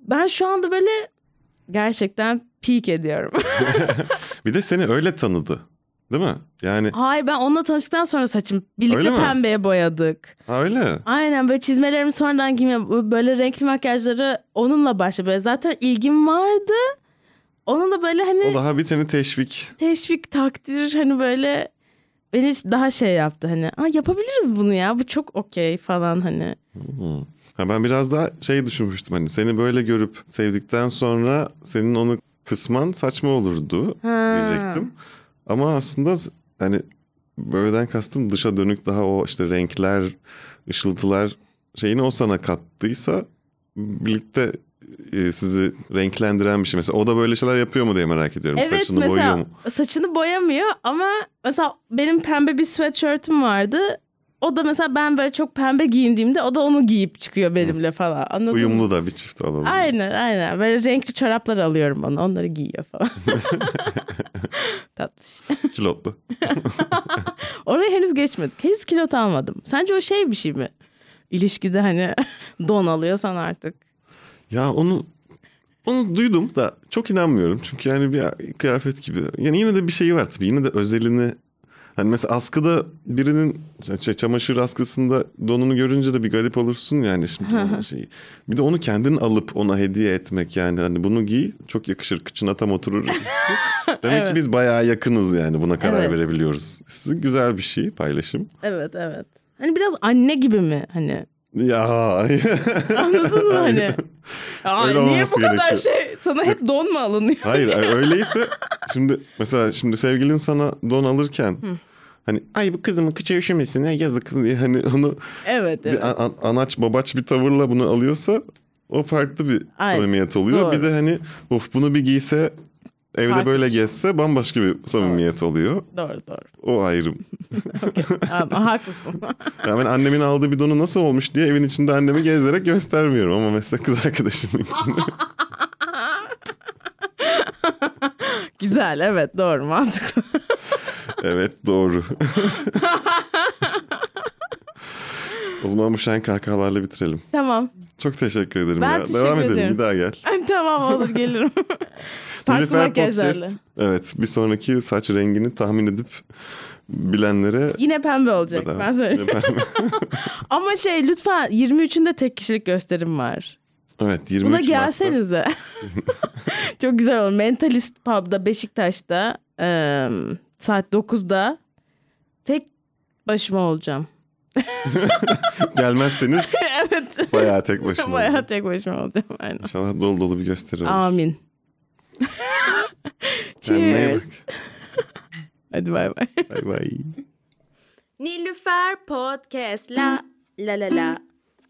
ben şu anda böyle gerçekten peak ediyorum. Bir de seni öyle tanıdı. Değil mi? Yani Hayır ben onunla tanıştıktan sonra saçım birlikte Öyle mi? pembeye boyadık. ha öyle. Aynen böyle çizmelerimi sonradan giymeye böyle renkli makyajları onunla başladı. Böyle zaten ilgim vardı. Onunla böyle hani O daha bir seni teşvik. teşvik takdir hani böyle beni daha şey yaptı hani Aa, yapabiliriz bunu ya bu çok okey falan hani. Ha ben biraz daha şey düşünmüştüm hani seni böyle görüp sevdikten sonra senin onu kısman saçma olurdu Ha. diyecektim. Ama aslında hani böyleden kastım dışa dönük daha o işte renkler, ışıltılar şeyini o sana kattıysa birlikte e, sizi renklendiren bir şey. Mesela o da böyle şeyler yapıyor mu diye merak ediyorum. Evet Saçını boyuyor mesela mu? saçını boyamıyor ama mesela benim pembe bir sweatshirt'üm vardı. O da mesela ben böyle çok pembe giyindiğimde o da onu giyip çıkıyor benimle falan. Anladın mı? Uyumlu da bir çift alalım. Aynen aynen. Böyle renkli çoraplar alıyorum ona. Onları giyiyor falan. Tatlış. Kilotlu. Oraya henüz geçmedik. Henüz kilot almadım. Sence o şey bir şey mi? İlişkide hani don alıyorsan artık. Ya onu onu duydum da çok inanmıyorum. Çünkü yani bir kıyafet gibi. Yani yine de bir şeyi var tabii. Yine de özelini Hani mesela askıda birinin şey, çamaşır askısında donunu görünce de bir garip olursun yani şimdi şeyi. Bir de onu kendin alıp ona hediye etmek yani hani bunu giy çok yakışır kıçına tam oturur. Demek Evet. ki biz bayağı yakınız yani buna karar Evet. verebiliyoruz. Hissi güzel bir şey paylaşım. Evet evet. Hani biraz anne gibi mi hani? Ya Anladın mı hani? Aa, niye bu kadar gerekiyor. şey? Sana hep don mu alınıyor? Hayır öyleyse şimdi mesela şimdi sevgilin sana don alırken hani ay bu kızımın kıçı üşümesin ha, yazık diye hani onu Evet evet. bir an- an- anaç babaç bir tavırla bunu alıyorsa o farklı bir Aynen, samimiyet oluyor. doğru. Bir de hani of bunu bir giyse evde Farklı böyle şey. gezse bambaşka bir samimiyet oluyor. Doğru doğru. O ayrım. Ama haklısın. Ya ben annemin aldığı bir donu nasıl olmuş diye evin içinde annemi gezerek göstermiyorum ama mesela kız arkadaşımın Güzel evet doğru mantıklı. Evet doğru. o zaman bu şen kahkahalarla bitirelim. tamam. Çok teşekkür ederim Ben ya. teşekkür Devam edelim ederim. bir daha gel. tamam olur gelirim. Farklı makyajlarla. Evet bir sonraki saç rengini tahmin edip bilenlere Yine pembe olacak bedava. ben söyleyeyim. Ama şey lütfen 23'ünde tek kişilik gösterim var. Evet 23 Buna gelsenize. Çok güzel olur. Mentalist Pub'da Beşiktaş'ta eee, saat 9'da tek başıma olacağım. Gelmezseniz evet. bayağı tek başına. Bayağı tek başıma olacağım. Aynen. İnşallah dolu dolu bir gösteri olur. Amin. Cheers. Hadi bay bay. Bay bay. Nilüfer Podcast la la la la